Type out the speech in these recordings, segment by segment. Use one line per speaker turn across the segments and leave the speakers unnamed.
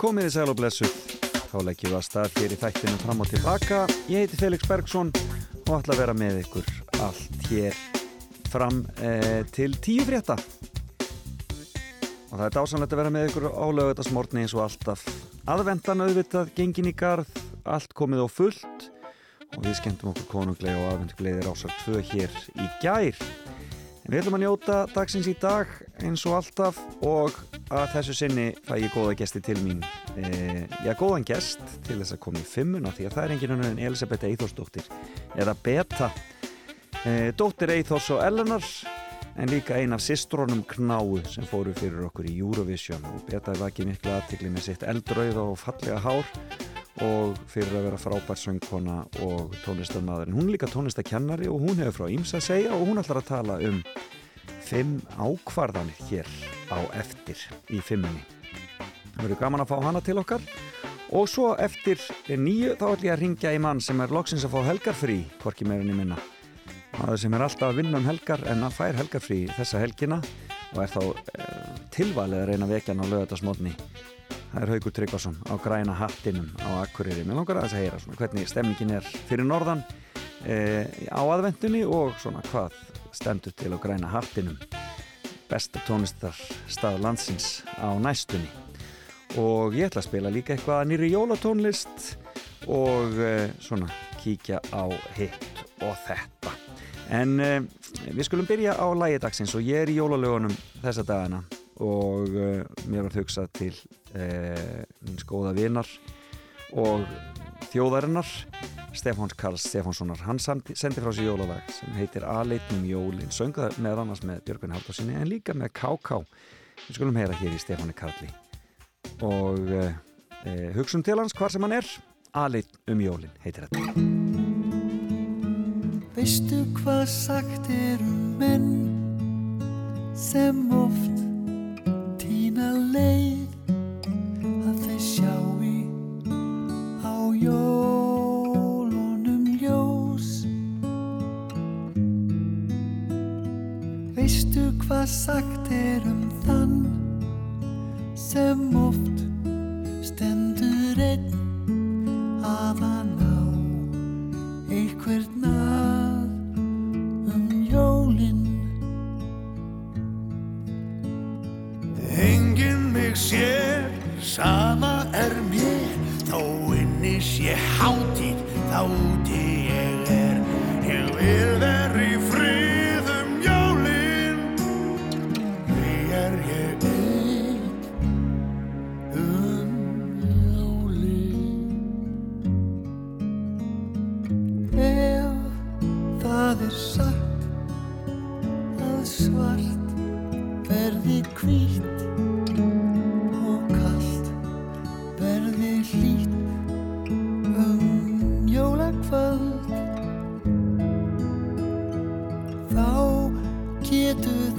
komið í sæl og blessuð. Þá leggjum við að stað hér í þættinu fram og tilbaka. Ég heiti Felix Bergsson og ætla að vera með ykkur allt hér fram eh, til tíu frétta. Og það er dásanlegt að vera með ykkur á lögutasmórni eins og alltaf. Aðvendan auðvitað, gengin í garð, allt komið á fullt og við skemmtum okkur konunglega og aðvendugleiðir ásar tvö hér í gær. En við ætlum að njóta dagsins í dag eins og alltaf og að þessu sinni fæ ég góða gesti til mín. E, já, góðan gest til þess að koma í fimmuna því að það er engin annar en Elisabeth Eithorsdóttir eða Beta. E, dóttir Eithors og Elenar en líka ein af sistrónum Knáu sem fóru fyrir okkur í Eurovision og Beta er vakið miklu aðtikli með sitt eldrauð og fallega hár og fyrir að vera frábær söngkona og tónlistarmadurinn. Hún er líka tónlistakennari og hún hefur frá Íms að segja og hún ætlar að tala um fimm ákvarðanir hér á eftir í fimmunni. Það verður gaman að fá hana til okkar og svo eftir nýju þá ætlum ég að ringja í mann sem er loksins að fá helgarfrí, hvorki meirinni minna. Það sem er alltaf að vinna um helgar en að fær helgarfrí þessa helgina og er þá eh, tilvalið að reyna vekjan á lögatarsmotni Það er Haugur Tryggvason á græna hattinum á Akureyri. Mér langar að þess að heyra svona, hvernig stemningin er fyrir norðan e, á aðvendunni og svona hvað stendur til á græna hattinum. Besta tónlistarstað landsins á næstunni. Og ég ætla að spila líka eitthvað nýri jólatónlist og e, svona kíkja á hitt og þetta. En e, við skulum byrja á lægidagsins og ég er í jólalögunum þessa dagana og uh, mér var hugsað til uh, míns góða vinar og þjóðarinnar Stefáns Karls Stefánssonar. Hann sendi frá sér jólalag sem heitir Aleitnum jólin, söngaði með annars með Björgun Haldursinni en líka með K.K. við skulum heyra hér í Stefáni Karli. Og uh, hugsun til hans hvar sem hann er. Aleitnum jólin heitir þetta.
Veistu hvað sagt er um menn sem oft týna leið að þeir sjáu á jólunum ljós. Veistu hvað sagt er um þann sem oft stendur einn að hann á einhvern að um jólinn
Engin mig sér, sama inni sé
getur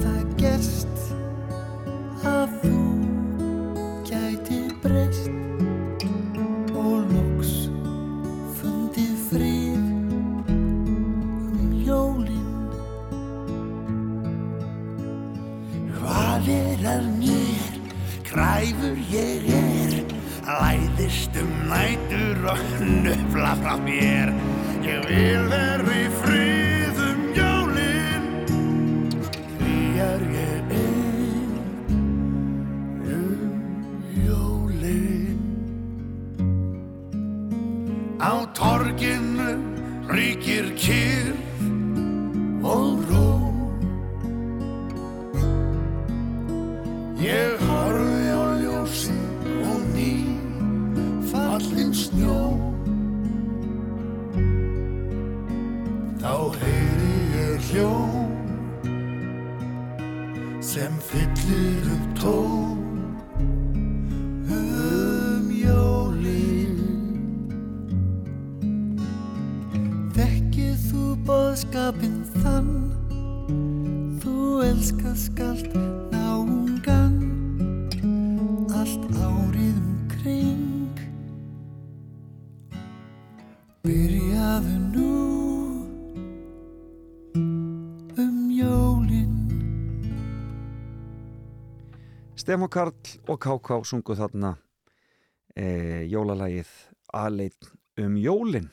Stefán Karl og K.K. sungu þarna e, jólalagið Aleinn um jólin.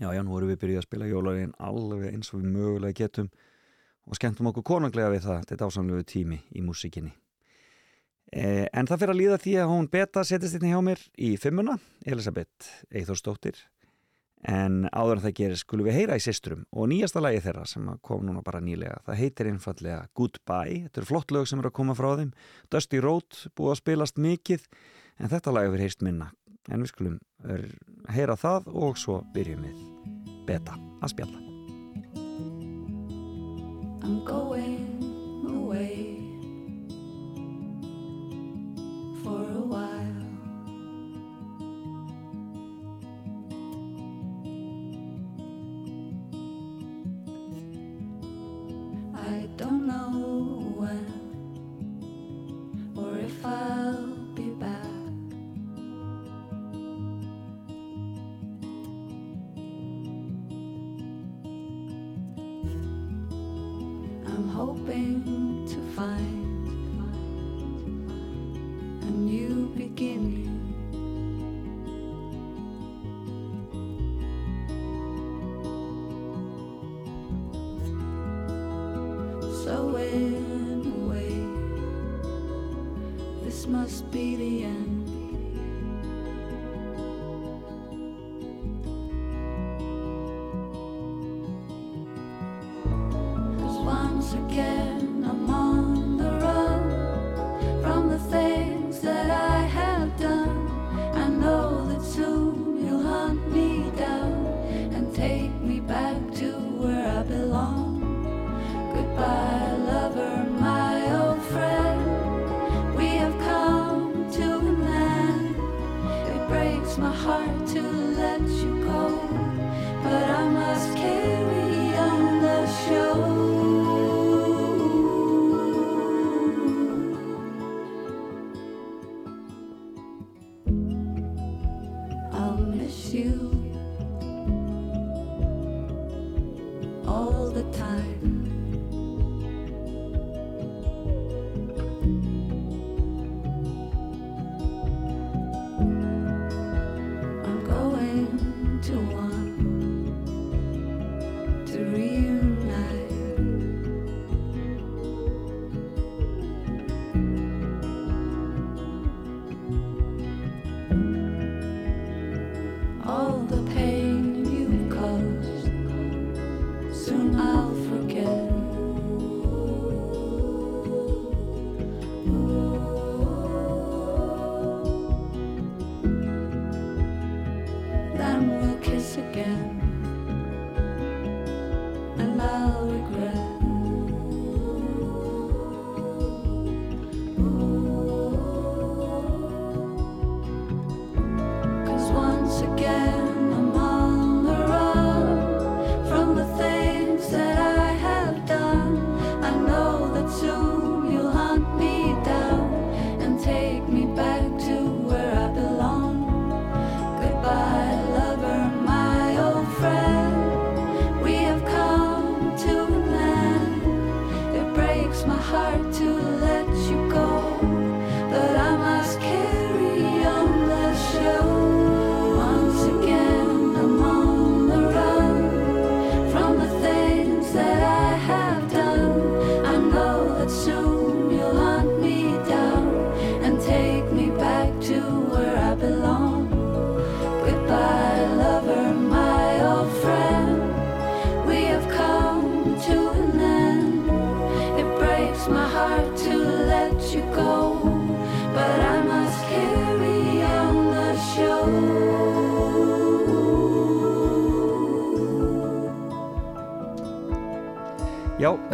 Já, já, nú erum við byrjuð að spila jólalagin alveg eins og við mögulega getum og skemmtum okkur konanglega við það. Þetta ásamlegu tími í músikinni e, En það fyrir að líða því að hún beta setjast inn hjá mér í fimmuna, Elisabeth Eithórsdóttir en áður en það gerir skulum við heyra í sýsturum og nýjasta lagi þeirra sem kom núna bara nýlega. Það heitir einfallega Goodbye. Þetta eru flott lög sem eru að koma frá þeim. Dusty Road búið að spilast mikið en þetta lag hefur heist minna. En við skulum heyra það og svo byrjum við beta að spjalla.
I'm going away for a while don't know when or if I'll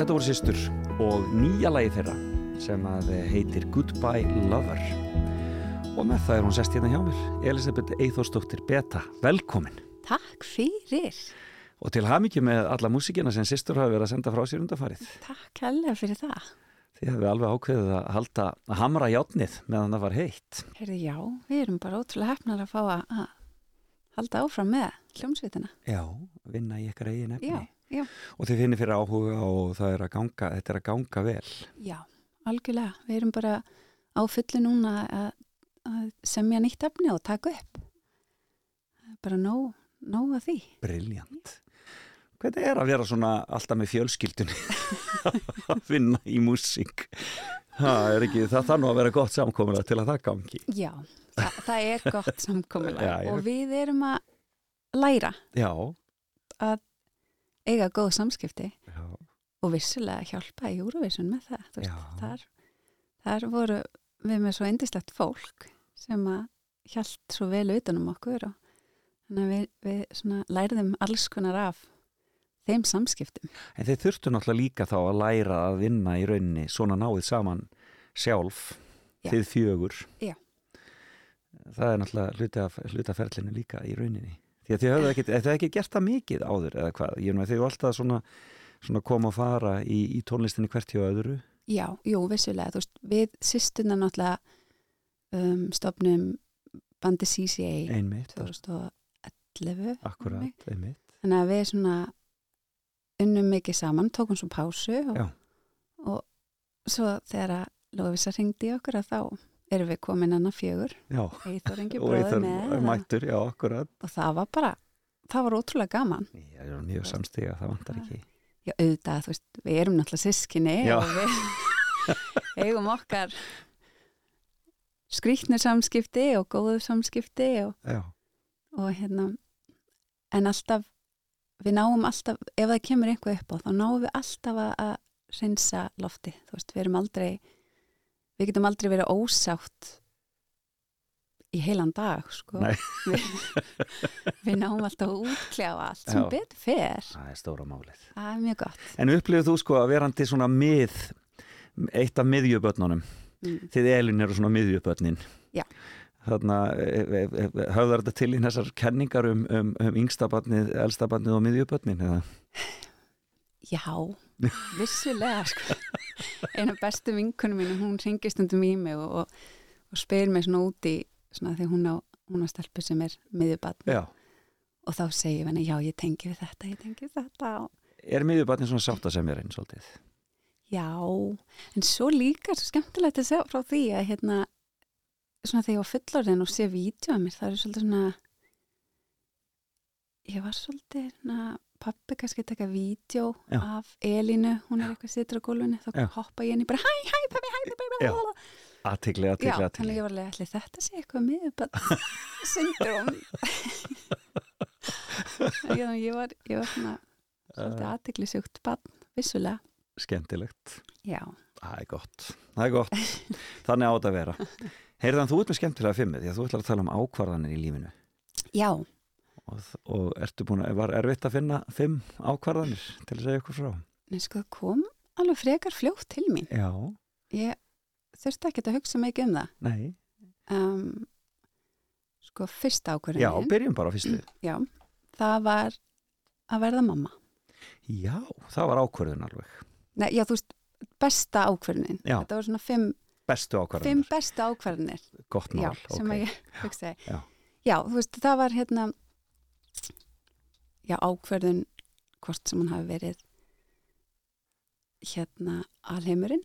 þetta voru sýstur og nýja lagi þeirra sem að heitir Goodbye Lover. Og með það er hún sest hérna hjá mér Elisabeth Eithórsdóttir Beta, velkomin.
Takk fyrir.
og til hafmyggju með alla músikina sem sýstur hafi verið að senda frá sér undarfarið
Takk helga fyrir það.
Þið hefði alveg ákveðið að halda að hamra játnið meðan það var heitt.
Heyrðu, já, við erum bara ótrúlega hefnar að fá að halda áfram með hljómsveitina.
Já, vinna í ykkar eigin efni.
Já, já,
og þið finnir fyrir áhuga og það er að ganga, þetta er að ganga vel
já, algjörlega. Við erum bara á fullu núna að, að semja nýtt efni og taka upp bara nóg, nóg að því
Briljant. Hvernig er að vera svona alltaf með fjölskyldunni að vinna í músík? Það er ekki, það þarf nú að vera gott samkomulega til að það gangi.
Já, það, það er gott
já.
og við erum að læra
Já,
að eiga góð samskipti
já,
og vissilega hjálpa í Eurovision með það veist, þar, þar voru við með svo eindislegt fólk sem að hjælt svo vel utanum okkur og við, við læriðum alls konar af þeim samskiptum
en þeir þurftu náttúrulega líka þá að læra að vinna í rauninni svona náið saman sjálf,
Já.
þið fjögur.
Já.
Það er náttúrulega hluti af, hluti af ferlinu líka í rauninni. Því að þið höfðu ekki, þið ekki gert það mikið áður eða hvað. Ég meina þið eru alltaf svona, svona koma og fara í, í tónlistinni hvert hjá öðru.
Já, jú, vissulega, þú veist, við sýstuna náttúrulega um, stopnum bandi CCA
Einmitt,
2011
akkurat, einmitt.
þannig að við svona unnum mikið saman, tókum svo pásu og, og svo þegar að Lófisa ringdi okkur að þá erum við komin annað fjögur?
Já,
Eithor Ingi bróður
það
með
mættur, já,
og það var bara, það var ótrúlega gaman.
Ég er mjög samstiga, það vantar ekki.
Já, auðvitað, þú veist, við erum náttúrulega sískinni
Já.
og við eigum okkar skrýtnir samskipti og góðu samskipti og,
Já,
og hérna en alltaf, við náum alltaf ef það kemur einhver upp á þá náum við alltaf að, að reynsa lofti þú veist, við erum aldrei við getum aldrei verið ósátt í heilan dag sko. Við, við náum alltaf að útkljá allt sem betur fer
það er stóra málið.
það er mjög gott
En upplifið þú sko að verandi svona mið, eitt af miðjubötnunum,
mm.
þið Elin eru svona miðjubötnin.
Já.
Þarna e, e, e, höfðar þetta til í þessar kenningar um, um, um yngstabarnið, elstabarnið og miðjubötnin eða?
Já, vissulega sko. einu bestu vinkunum mínu hún ringist undum í mig og, og, og spyr mig svona úti svona því hún á, hún á stelpu sem er miðjubann
Já.
og þá segi ég henni, já ég tengi við þetta, ég tengi við þetta og,
Er miðjubötnin svona sátta sem er einn svolítið?
já, en svo líka svo skemmtilegt að segja frá því að hérna svona þegar ég var fullorðin og sé vídeo að mér, það er svolítið svona ég var svolítið svona, pappi kannski taka vídeo
Já.
af Elínu, hún er eitthvað sittur á gólfinu, þá
Já.
hoppa ég inn í bara hæ, hæ, pappi, hæ, pappi.
Aðtikli,
Já,
aðtikli,
þannig
aðtikli.
ég var alveg, ætli þetta sé eitthvað miðubann syndrom ég var, ég var svona svolítið aðtiklisjúkt bann, vissulega
Skemmtilegt.
Já,
Það er gott. Það er gott. Þannig á þetta að vera. Heyrðan, þú ert með skemmtilega fimmið því að þú ætlar að tala um ákvarðanir í lífinu.
já,
Og, og ertu búin að, var erfitt að finna fimm ákvarðanir til að segja ykkur frá?
en sko það kom alveg frekar fljótt til mín
Já,
ég þurfti ekkert að hugsa mikið um það
nei.
um, sko fyrsta
Já,
ákvörðin
byrjum bara á fyrstu.
já, það var að verða mamma
Já, það var ákvarðun alveg.
Nei, já, þú veist, besta ákvörðin
Já.
þetta var svona fimm,
Bestu
fimm
ákvarðanir.
besta ákvörðinir
Gott
já,
mál.
sem
ok.
að ég hugsaði
Já.
já, þú veist, það var hérna já, ákvörðun hvort sem hún hafi verið hérna alheimurinn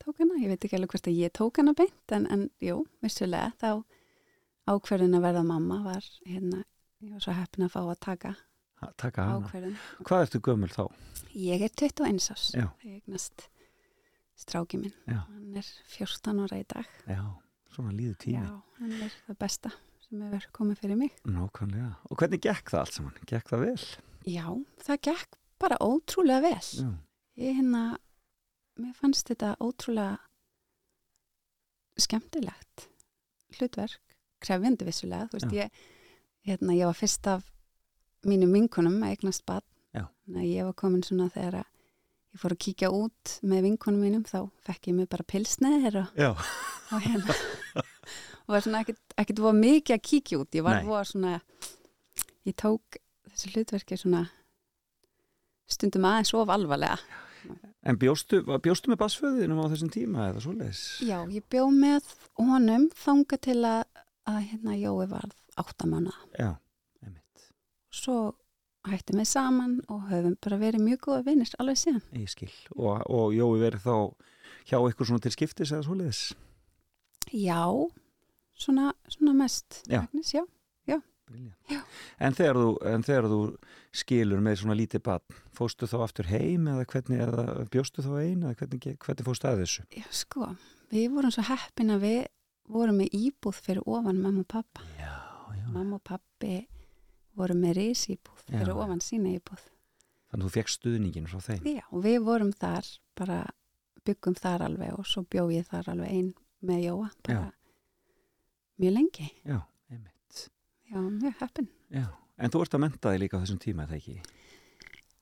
tók hana, ég veit ekki alveg hvort að ég tók hana beint en, en jú, vissulega þá ákvörðun að verða mamma var hérna, ég var svo heppin að fá að taka
Ha, Taka hana.
ákvörðun
Hvað ertu gömul þá?
ég er 21 ás
Já.
þegar ég eignast stráki minn
Já.
hann er 14 ára í dag
Já, svona líður tími.
já, hann er það besta sem hefur komið fyrir mig
Nákvæmlega. Og hvernig gekk það allt saman? Gekk það vel?
já, það gekk bara ótrúlega vel
Já.
ég hérna mér fannst þetta ótrúlega skemmtilegt hlutverk, krefjandi vissulega þú veist, ég, hérna, ég var fyrst af mínum vinkunum að eignast að ég var komin svona þegar að ég fór að kíkja út með vinkunum mínum þá fekk ég mig bara pilsneðir og, og hérna og var svona ekkit voða mikið að kíkja út ég var voða svona ég tók þessu hlutverki svona stundum aðeins of alvarlega
En bjóstu, bjóstu með basföðinum á þessum tíma eða svoleiðis?
Já, ég bjó með honum þanga til að, að hérna Jói varð áttamána.
Já, einmitt.
Svo hættum við saman og höfum bara verið mjög góða vinnir alveg síðan.
Ég skil. Og, og Jói verið þá hjá ykkur svona til skiptis eða svoleiðis?
Já, svona, svona mest
Já.
Agnes, já. Já.
En þegar, þú, en þegar þú skilur með svona lítið barn, fóstu þá aftur heim eða hvernig, eða bjóstu þá ein eða hvernig, hvernig fóstu að þessu?
já, sko við vorum svo heppin að við vorum með íbúð fyrir ofan mamma og pappa
Já, já.
mamma og pappi voru með risíbúð fyrir
Já.
ofan sína íbúð
Þannig að þú fekk stuðningin frá þeim.
já, og við vorum þar bara byggum þar alveg og svo bjó ég þar alveg ein með Jóa bara mjög lengi
Já, einmitt.
já, mjög heppin
Já. En þú ert að menta þig líka á þessum tíma, eða ekki?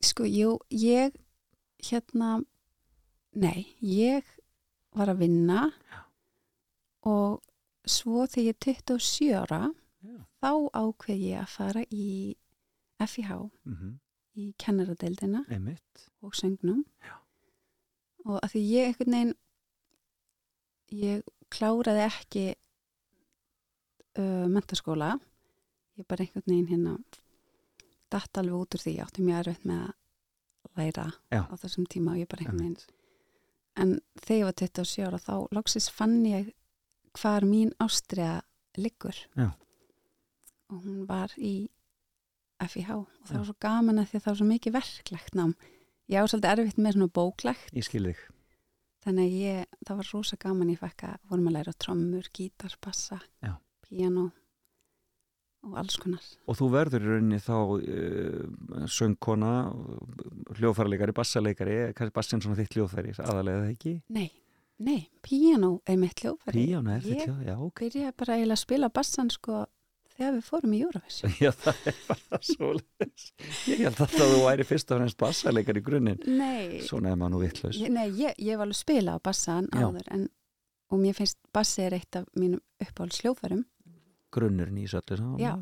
Sko, jú, ég hérna nei, ég var að vinna
Já.
og svo þegar ég er 27 ára
Já.
þá ákveð ég að fara í FIH
Mm
í kennaradeildina
Einmitt.
og söngnum
Já.
og að því ég einhvern veginn ég kláraði ekki uh, mentaskóla ég bara einhvern veginn hérna datt alveg út úr því, ég átti mjög erfitt með að læra
Já.
á þessum tíma og ég bara einhvern veginn en þegar ég var 27 ára þá loksis fann ég hvar mín ástriða liggur
Já.
og hún var í FIH og það
Já.
var svo gaman að því að það var svo mikið verklegt nám ég á svolítið erfitt með svona bóklegt
Ég skil þig.
þannig að ég, það var rosa gaman ég fekk að vorum að læra trommur, gítar, bassa
Já.
Piano og alls konar
Og þú verður í rauninni þá uh, söngkona, hljóðfæraleikari, bassaleikari, kannski bassin svona þitt hljóðfæri, aðalega það ekki?
nei, nei, piano er mitt hljófari
Píjána er þitt
Ég-
hljóð, já, ok.
byrjaði bara eiginlega að spila bassan sko þegar við fórum í Eurovision
Já, það er bara svo leiðis. Ég held að þú væri fyrst og fremst bassaleikari í grunninn.
Nei,
Svona er maður nú vittlaus.
ég, nei ég, ég var alveg að spila á bassan áður en, og mér finnst bassi er eitt af mínum uppáhalds hljófarum
Grunnurinn í söllu saman.
Já.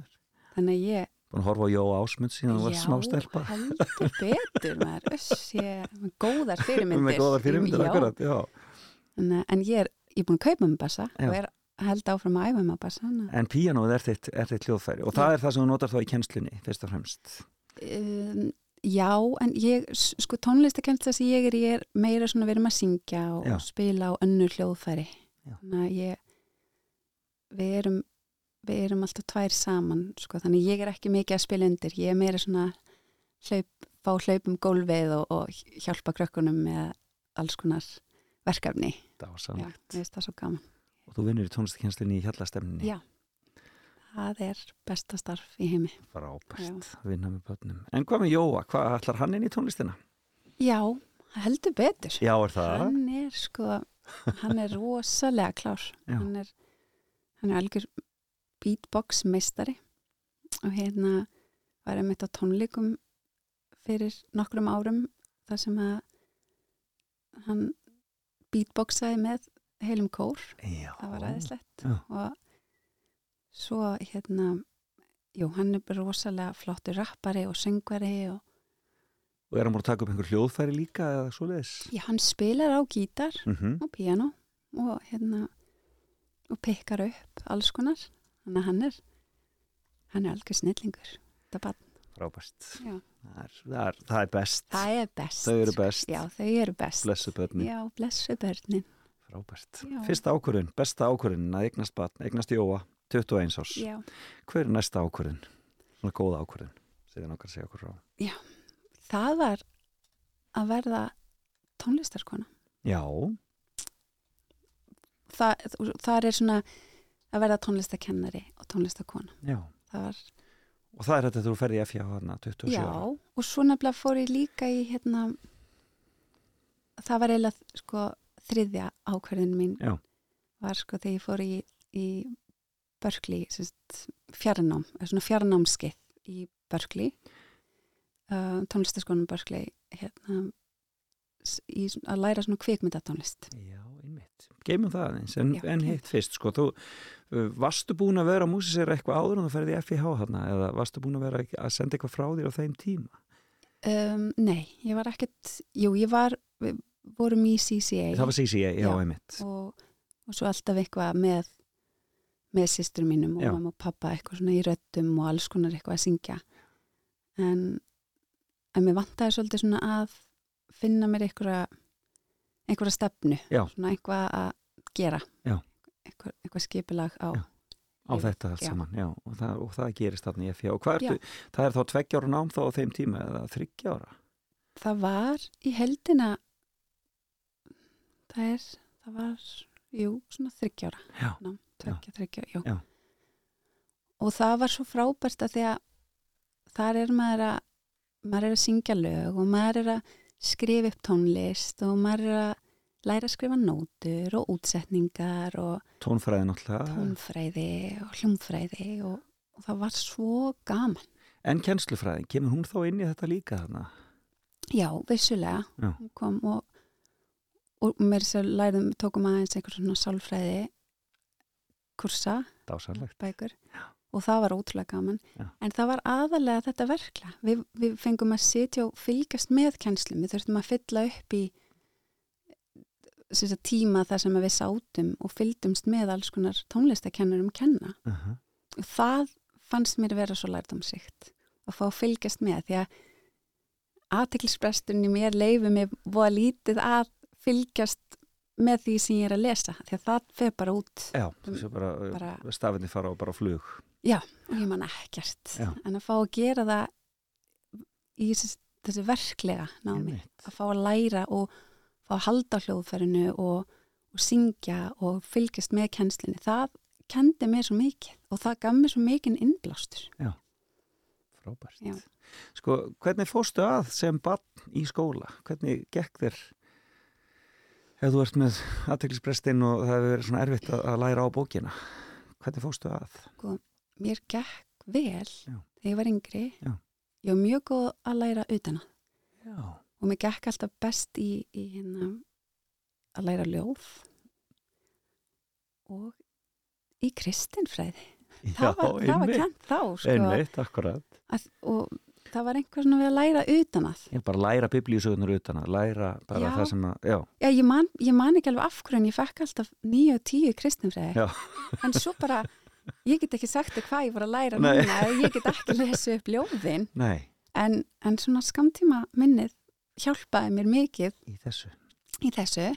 þannig að ég
Búin að horfa á Jó Ásmund síðan þú var smá stelpa.
heldur betur maður Öss, ég, með góðar fyrirmyndir
Með góðar fyrirmyndir,
Já.
akkurat, já.
en, en ég er, ég er búin að kaupa með bassa
Já.
og er held áfram að æfa með bassa
En píanóið er þitt, er þitt hljóðfæri og það er það sem þú notar þá í kennslunni, fyrst og fremst.
um, já, en ég sko tónlistakennst það sem ég er ég er meira svona verið að syngja og,
Já.
spila á önnur hljóðfæri
Já.
þannig að ég við erum við erum alltaf tvær saman sko, þannig ég er ekki mikið að spila undir ég er meira svona hlaup, fá hlaup um gólfið og, og hjálpa krökkunum með alls konar verkefni
Það var
já,
sannlegt.
finnst það svo gaman
Og þú vinnur í tónlistakennslunni í hjallastemninni.
Já. það er besta starf í heimi
Frábært, vinna með börnum. En hvað með Jóa? Hvað ætlar hann inn í tónlistina?
já, heldur betur
Já, er það?
hann er sko hann er rosalega klár
Já.
hann er, hann er algjör beatbox meistari og hérna var einmitt á tónleikum fyrir nokkrum árum þar sem að hann beatboxaði með heilum kór.
Já.
það var aðeinslegt og svo hérna jú, hann er bara rosalega flottur rappari og söngvari og
Og er hann búin að taka upp einhver hljóðfæri líka eða svoleiðis?
já, hann spilar á gítar
Mm
og piano og hérna og pikkar upp alls konar þannig að hann er hann er algjör snillingur þetta barn,
Frábært.
Já.
Það það, er, það er best.
það er best
Þau eru best.
já, þau eru best
Blessu börnin.
já, blessu börnin
Frábært.
Já.
Fyrsta ákvörðun, besta ákvörðun að eignast barn, eignast Jóa, 21 árs.
já,
Hver er næsta ákvörðun? Svona góða ákvörðun. Segðan okkar að segja okkur frá.
það var að verða tónlistarkona
Já,
það, það er svona að verða tónlistakennari og tónlistakona
já.
það var,
Og það er þetta þú ferði í FJ hana 27
já,
ára.
og svo nefnilega fór ég líka í hérna það var eiginlega sko þriðja ákverðin mín
Já.
var sko þegar ég fór í, í sérst, fjarnám svona fjarnámskeið í Berkeley uh, tónlistaskónum Berkeley hérna í, að læra svona kvikmyndatónlist
Já, einmitt. Geimum það aðeins, en,
Já,
en hitt fyrst, sko, þú uh, varstu búin að vera að músisera eitthvað áður en þú ferði í FIH hana eða varstu búin að vera að senda eitthvað frá þér á þeim tíma?
um, Nei, ég var ekkert jú, ég var, við vorum í CCA
Það var CCA, já,
Já.
einmitt.
og, og svo alltaf eitthvað með með sýstur mínum og
Já.
mamma og pappa eitthvað svona í röddum og alls konar eitthvað að syngja en, en mér vantaði svolítið svona að finna mér einhverja einhverja stefnu
Já.
svona eitthvað að gera
Já.
Eitthvað, eitthvað skipulag á
á
Yfir,
þetta allt
já.
saman, já, og það, og það gerist þarna í FH og hvað ertu, það er þá tveggjára nám þá á þeim tíma eða þryggjára
það var í heldina það er það var, jú, svona þryggjára
Já.
nám, tveggja, þryggja, jú
Já.
og það var svo frábært að því að þar er maður að maður er að syngja lög og maður er að skrifa upp tónlist og maður er að læra að skrifa nótur og útsetningar og
tónfræði náttúrulega.
tónfræði og hljómfræði og, og það var svo gaman.
En kennslufræðin, kemur hún þá inn í þetta líka þarna?
Já, vissulega.
Já.
hún kom og, og mér sér lærum, tókum aðeins einhver svona sálfræði kursa,
Dásalegt
bækur og það var ótrúlega gaman.
Já.
en það var aðalega þetta verkla við, við fengum að sitja og fylgjast með kennslum, við þurftum að fylla upp í sagt, tíma þar sem að við sátum og fylgdumst með alls konar tónlistakennurum kenna
uh -huh.
og það fannst mér vera svo lærdomsrikt að fá að fylgjast með því að aðteklisbresturinn í mér leifi mig voða lítið að fylgjast með því sem ég er að lesa því að það fer bara út
Já, þessu bara,
Bara-
bara stafinni fara á bara flug
og ég man ekkert
Já.
en að fá að gera það í þessi, þessi verklega námi að fá að læra og fá að halda á hljóðferðinu og, og syngja og fylgjast með kennslinni það kendi mér svo mikið og það gaf mér svo mikið innblástur
Frábært
Já.
Sko, hvernig fórstu að sem barn í skóla? Hvernig gekk þér ef þú ert með aðteklisbrestinn og það hefur verið svona erfitt að, að læra á bókina hvernig fórstu að?
mér gekk vel
Já.
þegar ég var yngri
Já.
ég var mjög góð að læra utan að
Já,
og mér gekk alltaf best í, í hérna að læra ljóð og í kristinfræði. Það var, það var kent þá sko,
einmitt, akkurat.
Að, og það var einhver svona við að læra utan að.
Ég bara læra biblíusögunar utan að læra bara
Já.
það sem að, já,
Já, ég man, ég man ekki alveg af hverju en ég fekk alltaf nýju og tíu kristinfræði.
Já.
en svo bara, ég get ekki sagt hvað ég var að læra
Nei.
núna ég get ekki lesa upp ljóðin. En, en svona skamtíma minnið hjálpaði mér mikið
í þessu
í þessu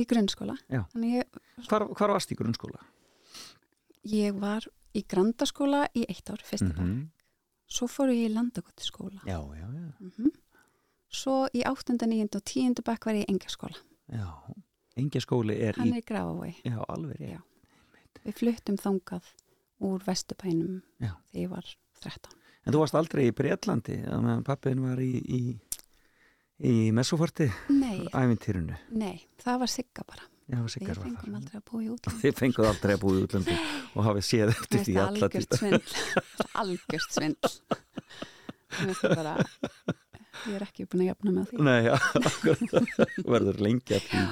í grunnskóla ég,
Hvar, hvar varst í grunnskóla?
ég var í grandaskóla í eitt ár, fyrsta mm
Mhm.
svo fór ég í landagóttiskóla
Já, já, já,
mm svo í 8. 9. og 10. bekk var ég í engaskóla
já Engi skóli er
hann
í,
er í Grafavói
já, alveg.
Já. við fluttum þangað úr Vesturbænum
Já.
þegar ég var 13
En þú varst aldrei í Breitlandi meðan pappin var í, í, í messoforti
nei,
ævintýrunu.
nei, það var sigga bara.
Já,
við fengum aldrei að búa í útlanda
Þið fenguð aldrei að búið í útlandi og hafið séð eftir því
algjört svindl. Algjört svindl. Bara ég er ekki búin að jafna með því.
Nei, já, akkurat. verður lengi því.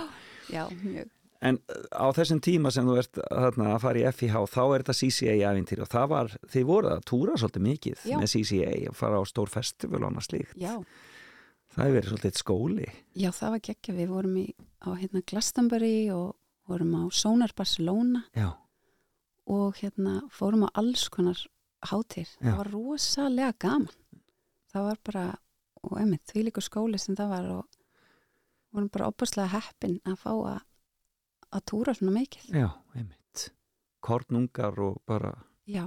já, mjög.
En á þessum tíma sem þú ert þarna, að fara í FIH, þá er þetta CCA-ævintýri og það var, þið voruð að túra svolítið mikið
Já.
með CCA og fara á stór festival og annað slíkt.
já,
Það hefur verið svolítið skóli.
já, það var geggja við vorum í, á hérna Glastonbury og vorum á Sonar Barcelona
Já,
og hérna fórum á alls konar hátir
Já.
það var rosalega gaman það var bara, og einmitt því líka skóli sem það var og vorum bara opaslega heppin að fá að að túra svona mikið
já, einmitt. Kornungar og bara
já,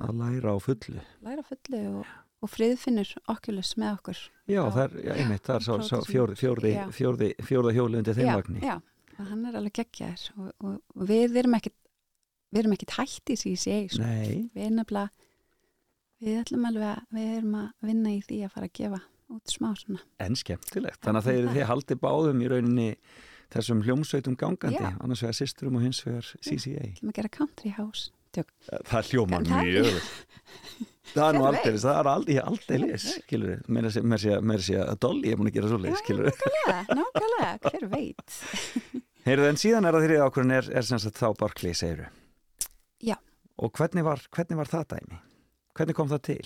að læra á fullu.
læra fullu og, og friðfinnur okkulus með okkur
Já,
Já.
það er, já, einmitt, það er svo, svo fjórði, fjórði,
Já.
fjórði, fjórði hjóli undir þeim
já,
vagni.
já, og hann er alveg geggjaður og, og, og við erum ekkit við erum ekkit hætti í CCA sko.
Nei,
við erum nefnilega við ætlum alveg að við erum að vinna í því að fara að gefa út smá svona
en skemmtilegt. Þannig að þeir þið haldið báðum í rauninni þessum hljómsveitum gangandi,
Já.
annars vegar systurum og hins vegar CCA. Það
er-
mjög vel. Það er nú aldrei, það er aldrei, aldrei lis, skilur við, mér sé, að Dolly er búin að gera svo lis, skilur við.
nákvæmlega, nákvæmlega, hver veit
Heyrðu, en síðan er að þrið ákvörðin er, er sem sagt þá Barkley, segiru.
Já.
Og hvernig var, hvernig var það dæmi? Hvernig kom það til?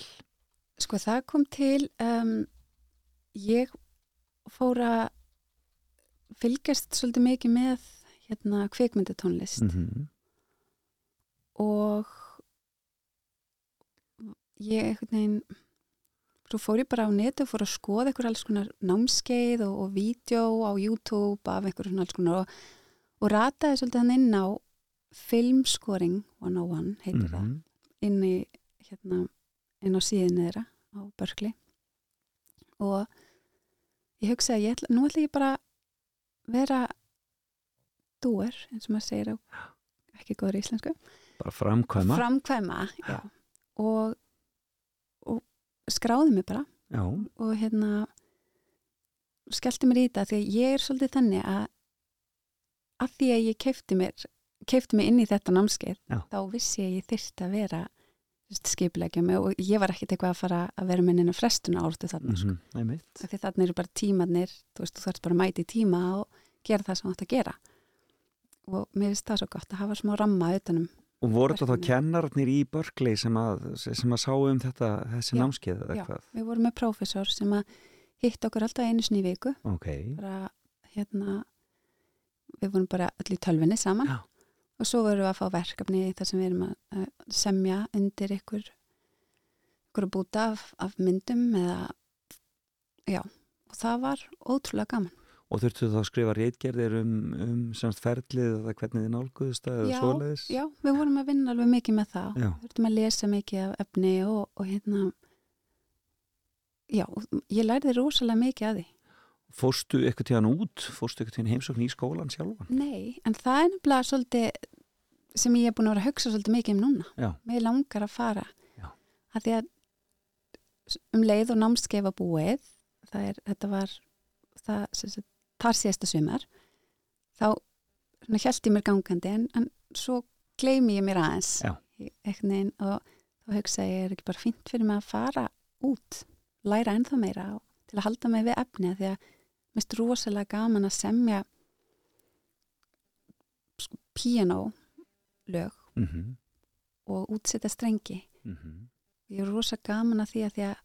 sko það kom til um, ég fór að fylgjast svolítið mikið með hérna kvikmyndatónlist
-hmm.
og ég einhvern veginn svo fór ég bara á netu og fór að skoða einhver alls konar námskeið og, og vídeo á YouTube af einhver svona alls konar og, og rataði svolítið hann inn á Filmscoring 101 heitir það
Mhm.
inn í hérna, inn á síðinu þeirra á Berkeley. Og ég hugsa að ég ætla, nú ætla ég bara vera dúer, eins og maður segir á ekki góður íslensku.
Bara framkvæma.
Framkvæma og skráði mig bara
já,
og hérna skellti mér í þetta því að ég er svolítið þannig að að því að ég keifti mér keifti mig inn í þetta námskeið
Já.
þá vissi ég að ég þyrfti að vera skipilegja mig og ég var ekkit eitthvað að fara að vera með neina frestuna ártu þarna mm
mhm, einmitt.
Því þarna eru bara tímanir þú veist, þú þarfst bara að mæta í tíma og gera það sem þú ætti að gera. Og mér finnst það svo gott að hafa smá ramma utanum
og voru þetta þá kennararnir í Berkeley sem að, sem að sáu um þetta þessi
Já,
námskeið eða
Já,
hvað?
Við vorum með prófessor sem að hitt okkur alltaf einu sinni í viku.
Ok,
bara hérna við vorum bara öll í tölvinni saman.
Já.
og svo vorum við að fá verkefni þar sem við erum að, að semja undir ykkur ykkur búta af, af myndum eða já, og það var ótrúlega gaman
og þurftu þá að skrifa reitgerðir um, um semst ferlið eða hvernig þið nálguðust það eða svoleiðis
já, við vorum að vinna alveg mikið með það
Já.
við þurftum að lesa mikið af efni og, og hérna já, ég lærði rosalega mikið að því
fórstu eitthvað tíðan út, fórstu eitthvað tíðan heimsókn í skólan sjálfan
Nei, en það er nefnilega svolítið sem ég er búin að vera að hugsa svolítið mikið um núna.
Já.
Mér langar að fara.
Já.
Að því að um leið og námskeifa búið, það er, þetta var það, þar síðasta sumar, þá held ég mér gangandi en, en svo gleymi ég mér aðeins veginn og þá hugsa ég er ekki bara fínt fyrir mig að fara út, læra ennþá meira og til að halda mig við efni því að mér finnst rosalega gaman að semja sko, piano lög
mm -hmm.
og útsetja strengi.
Mm
ég er rosa gaman að því að því að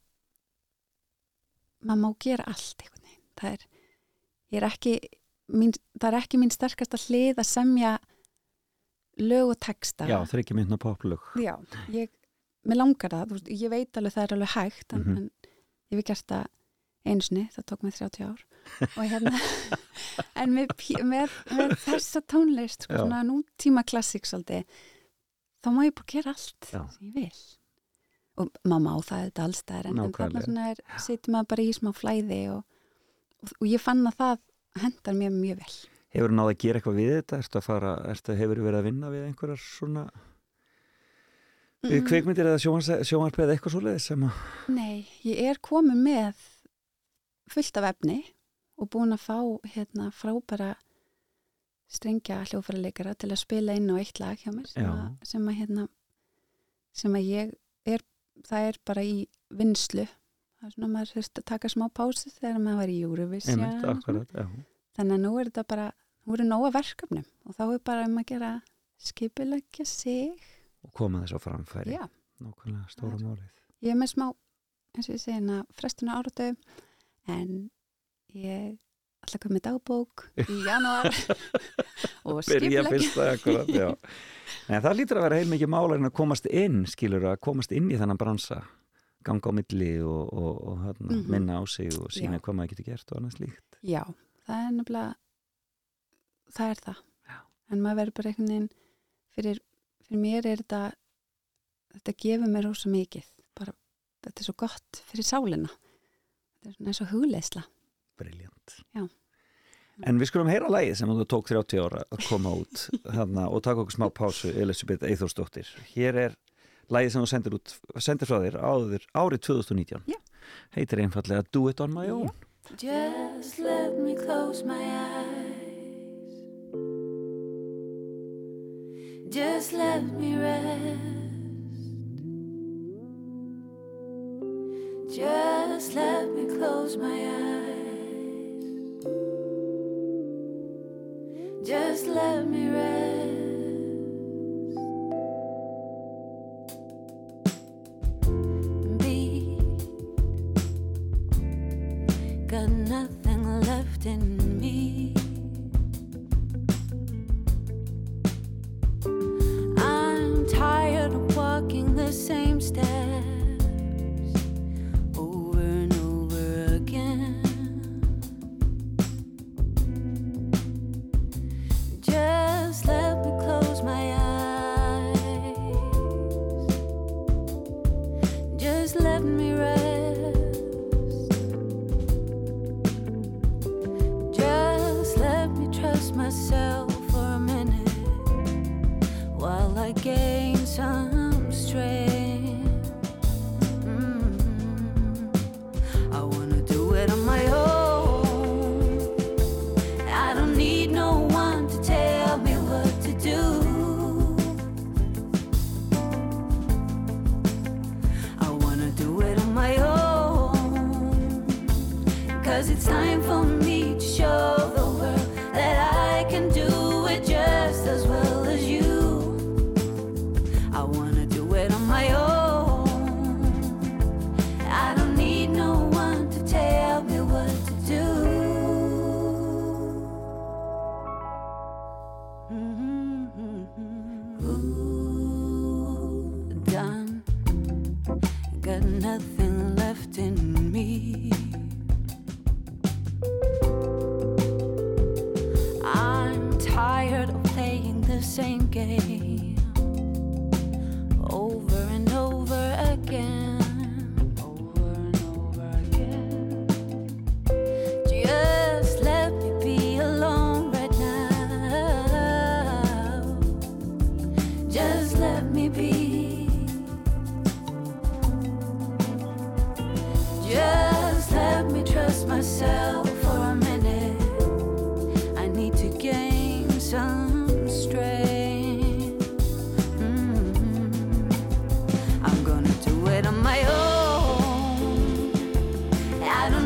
maður má gera allt veginn. Það er, ég er ekki mín, það er ekki mín sterkasta hlið að semja lög og texta.
Já, það er ekki myndna poplög.
Já, ég, mér langar það, veist, ég veit alveg það er alveg hægt en,
Mhm.
en ég hef gert það einu sinni, það tók mig 30 ár. Og hérna en með, með, með þessa tónlist sko, svona nútíma klassík svolítið, þá má ég bara gera allt
Já.
sem ég vil. Og maður má það þetta allstæðar en, en þarna er, situr maður bara í smá flæði og, og, ég fann að það hendar mér mjög vel.
Hefur náða að gera eitthvað við þetta? Ertu að fara, ertu, hefur verið að vinna við einhverjar svona
Mm.
kveikmyndir eða sjónvarp eða eitthvað svoleiðis sem að
Nei, ég er komin með fullt af efni og búin að fá hérna, frábæra strengja hljófarleikara til að spila inn á eitt lag hjá mér sem að, sem að, hérna, sem að ég er, það er bara í vinslu það er svona að maður þurft að taka smá pásu þegar maður var í Eurovision þannig að nú er þetta bara nú eru nóga verkefnum og þá er bara um að gera skipilegja sig.
Og koma þess á framfæri.
Já,
nákvæmlega stóra málið.
Ég er með smá eins og ég segi hérna frestuna áratu en ég koma með dagbók í janúar og skipilegja
en það lítur að vera heilmikið málarinn að komast inn skilur að komast inn í þennan bransa ganga á milli og, og, og hérna,
Mhm.
minna á sig og sína
Já.
hvað maður getur gert og annað slíkt
Já, það er nefnilega það er það
Já.
en maður verður bara einhvern veginn fyrir, fyrir mér er þetta þetta gefur mér rosa mikið bara, þetta er svo gott fyrir sálina þetta er svona eins og hugleisla
briljant
Já.
en við skulum heyra lagið sem þú tók 30 ára að koma út þarna, og taka okkur smá pásu Elisabeth Eithórsdóttir hér er lagið sem þú sendir, út, sendir frá þér áður, árið 2019
Já.
heitir einfallega Do It On My. Own
Just let me close my eyes. Just let me rest. Just let me close my eyes. Just let me rest. Left in me. I'm tired of walking the same steps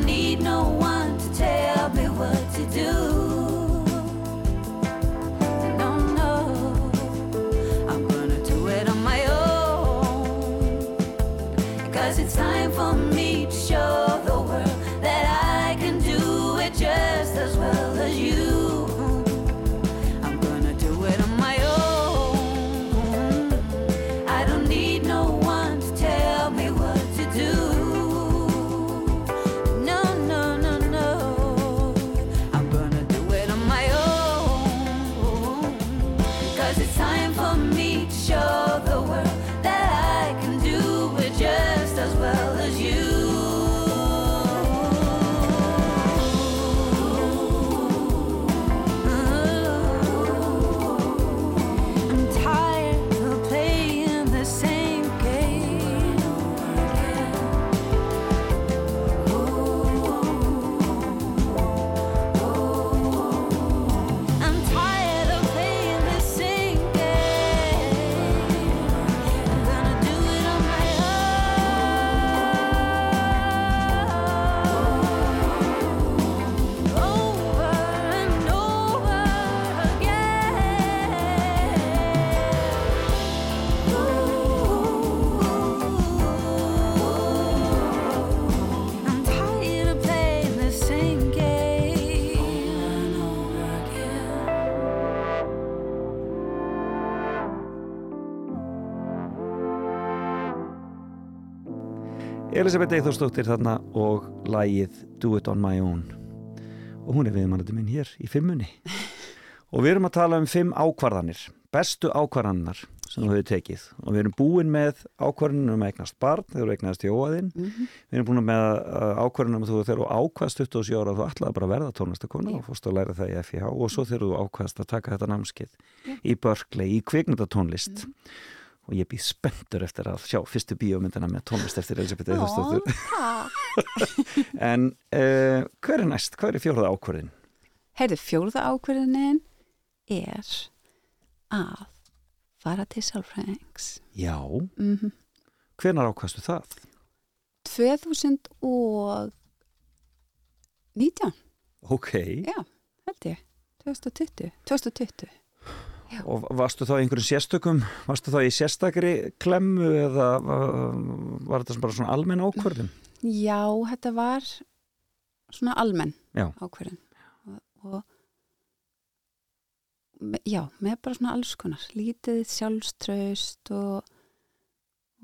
need no one
Elisabeth Eithórsdóttir þarna og lægið Do It On My Own. Og hún er viðmannandi minn hér í fimmunni. Og við erum að tala um fimm ákvarðanir bestu ákvarðanar sem þú hefur tekið. Og við erum búin með ákvarðanum um eignast barn þegar þú eignast jóaðinn við erum búin með ákvarðanum þú þegar þú ákvaðst 27 ára þú ætlaði bara að verða tónlistakona og fórst að læra það í FIH og svo þegar þú ákvaðst að taka þetta námskeið í Berkeley, í kvikmyndatónlist og ég býð spenntur eftir að sjá fyrstu bíómyndina með tónlist eftir Elisabeth Eithórsdóttur en uh, hver er næst? Hver er fjóraða ákvörðin?
Heyrðu, fjórða ákverðinin er að fara til sálfræðings.
Já,
Mm
hvenar ákvaðstu það?
2019,
Ok,
já, held ég, 2020, 2020.
og varstu þá í einhverjum sérstökum, varstu þá í sérstakri klemmu eða uh, var þetta bara svona almenn ákvörðin?
Já, þetta var svona almenn
Já.
ákverðin og, og me- já, með bara svona alls konar lítið sjálfströst og,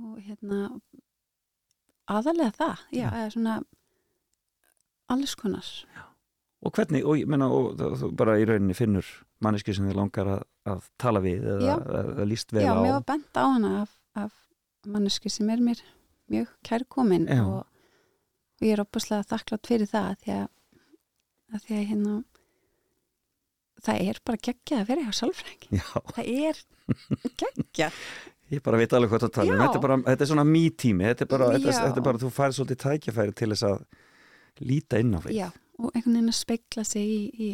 og hérna aðalega það, já,
Já.
eða svona alls konar
Og hvernig, og ég menna, og bara í rauninni finnur manneski sem þið langar að, að tala við eða,
Já.
eða líst vel
já,
á
mér var bent á hana af, af manneski sem er mér mjög kærkomin
Já.
og, og ég er opaslega þakklátt fyrir það því að, að því að hérna það er bara geggjað að vera hjá sálfræng
Já,
það er geggjað
ég bara veit alveg hvað það tala um.
Já.
Þetta er bara, þetta er svona me-tími, þetta þetta,
Já.
þetta er bara, þú færið svolítið tækjafæri til þess að líta inn á við.
Já, og einhvern veginn að speikla sig í, í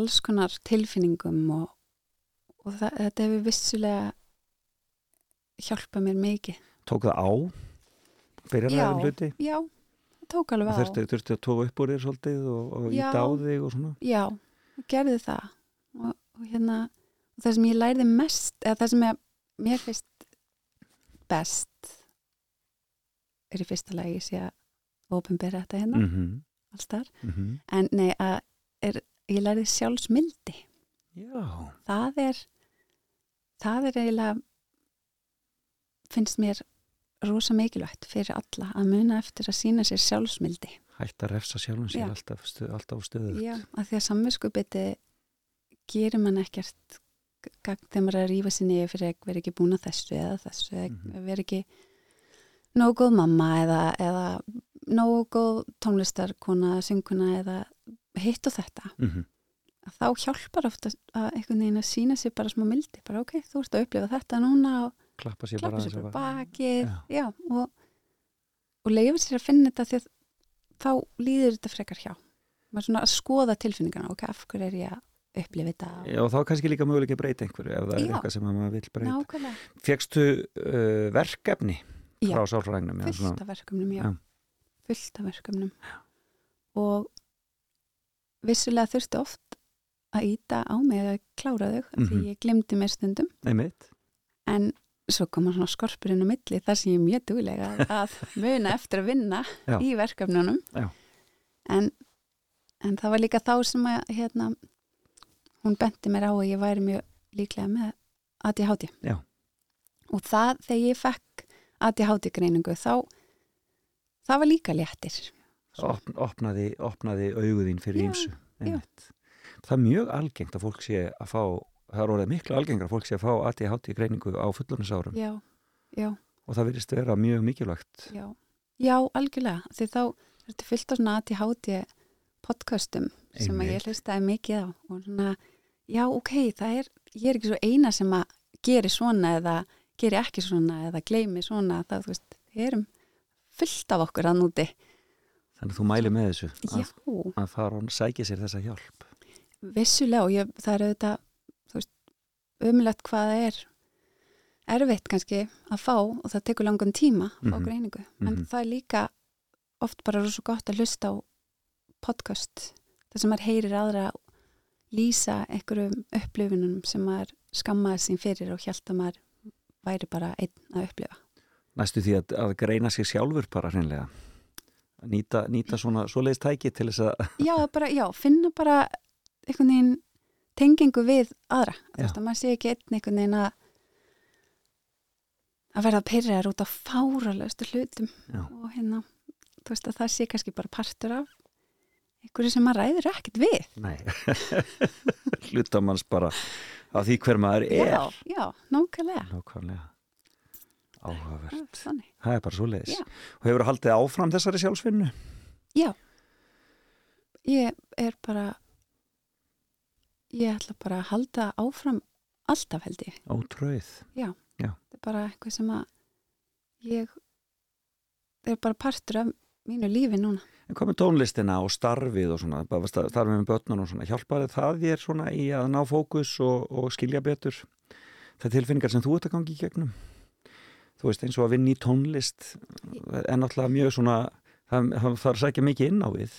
alls konar tilfinningum og, og það, þetta hefur vissulega hjálpað mér mikið.
Tók það á, byrjar
Já.
ræðum hluti,
Já, það tók alveg á.
þurfti, þurfti að tóka upp úr þér svolítið og, og íta á þig og svona.
Já, og gerði það og, og hérna og það sem ég læriði mest eða það sem ég, mér finnst best er í fyrsta lagi sé að ofinbera þetta hérna,
Mm -hmm.
alls þar
Mm
en nei, að er, ég læriði sjálfsmildi
Já,
það er það er eiginlega finnst mér rosa mikilvægt fyrir alla að muna eftir að sína sér sjálfsmildi
hætt að refsa sjálfum sér alltaf, alltaf á stöðu.
Já, að því að samvinskupiti gerir mann ekkert þegar maður er að rífa sér niður fyrir að vera ekki búin að þessu eða þessu eða
Mhm.
vera ekki nógu góð mamma eða, eða nógu góð tónlistarkona, synguna eða hitt og þetta
Mm
að þá hjálpar ofta að einhvern veginn að sína sér bara smá mildi, bara ok, þú ert að upplifa þetta núna og
Klappa sér
klappa
bara
sér bara bakið
Já.
já, og, og leifa sér að finna þetta því að þá líður þetta frekar hjá maður svona að skoða tilfinningana ok, af hverju er ég að upplifa þetta
Já, og þá kannski líka möguleik að breyta einhverju ef það er
Já.
eitthvað sem að maður vill breyta.
nákvæmlega,
Fekstu uh, verkefni frá sálfræðingnum? eða
fullt af verkefnum. Já. fullt af verkefnum og vissulega þurfti oft að íta á mig að klára þau mm því
Mhm.
ég glemdi mér stundum
Einmitt.
en svo koma svona skorpurinn á milli þar sem ég er mjög duglega að, muna eftir að vinna
Já.
í verkefnunum en, en það var líka þá sem að hérna, hún benti mér á að ég væri mjög líklega með ADHD
Já.
og það þegar ég fekk ADHD greiningu þá það var líka léttir
Opn, opnaði, opnaði auguðín fyrir. Einmitt. Það er mjög algengt að fólk sé að fá, það er orðið miklu algengar að fólk sé að fá ADHD greiningu á fullorðinsárum.
Já, já,
og það virðist vera mjög mikilvægt.
já. Já, algjörlega, því þá er þetta fyllt á svona ADHD podcastum sem að
Einmitt.
ég hlustaði mikið á. Og svona, já ok, það er ég er ekki svo eina sem að geri svona eða geri ekki svona eða gleymi svona, það veist, við erum fullt af okkur að núti
Þannig að þú mæli með þessu að, að fara og sækja sér þessa hjálp.
vissulega og ég, það er þú veist, umlegt hvað það er erfitt kannski að fá og það tekur langan tíma að fá
Mhm.
greiningu, en
Mhm.
það er líka oft bara rosa gott að hlusta á podcast, þar sem maður heyrir aðra lýsa einhverjum upplifunum sem maður skammaði sín fyrir og hjælt að maður væri bara einn að upplifa
Næstu því að, að greina sig sjálfur bara hreinlega. Að Nýta, nýta svona svoleiðis tæki til þess að,
já, bara, já, finna bara einhvern veginn tengingu við aðra, þú veist að maður sé ekki einn einhvern veginn að að verða pyrraðar út á fáralöstu hlutum.
Já,
og hérna, þú veist að það sé kannski bara partur af einhverju sem maður ræður ekkert við.
Nei, hluta manns bara af því hver maður er.
já, já, nákvæmlega.
Nákvæmlega. Áhugavert.
þannig,
Það er bara svoleiðis.
Já.
Og hefur haldið áfram þessari sjálfsvinnu?
já ég er bara ég ætla bara að halda áfram alltaf held ég
Ótröð.
þetta er bara eitthvað sem að ég það er bara partur af mínu lífi núna
En hvað með tónlistina og starfið og svona, starfið með börnun og svona, hjálpaði það þér svona í að ná fókus og, og skilja betur það tilfinningar sem þú ert að gangi í gegnum? Þú veist eins og að vinna í tónlist en náttúrulega mjög svona, það, það þarf að sækja mikið inn á við.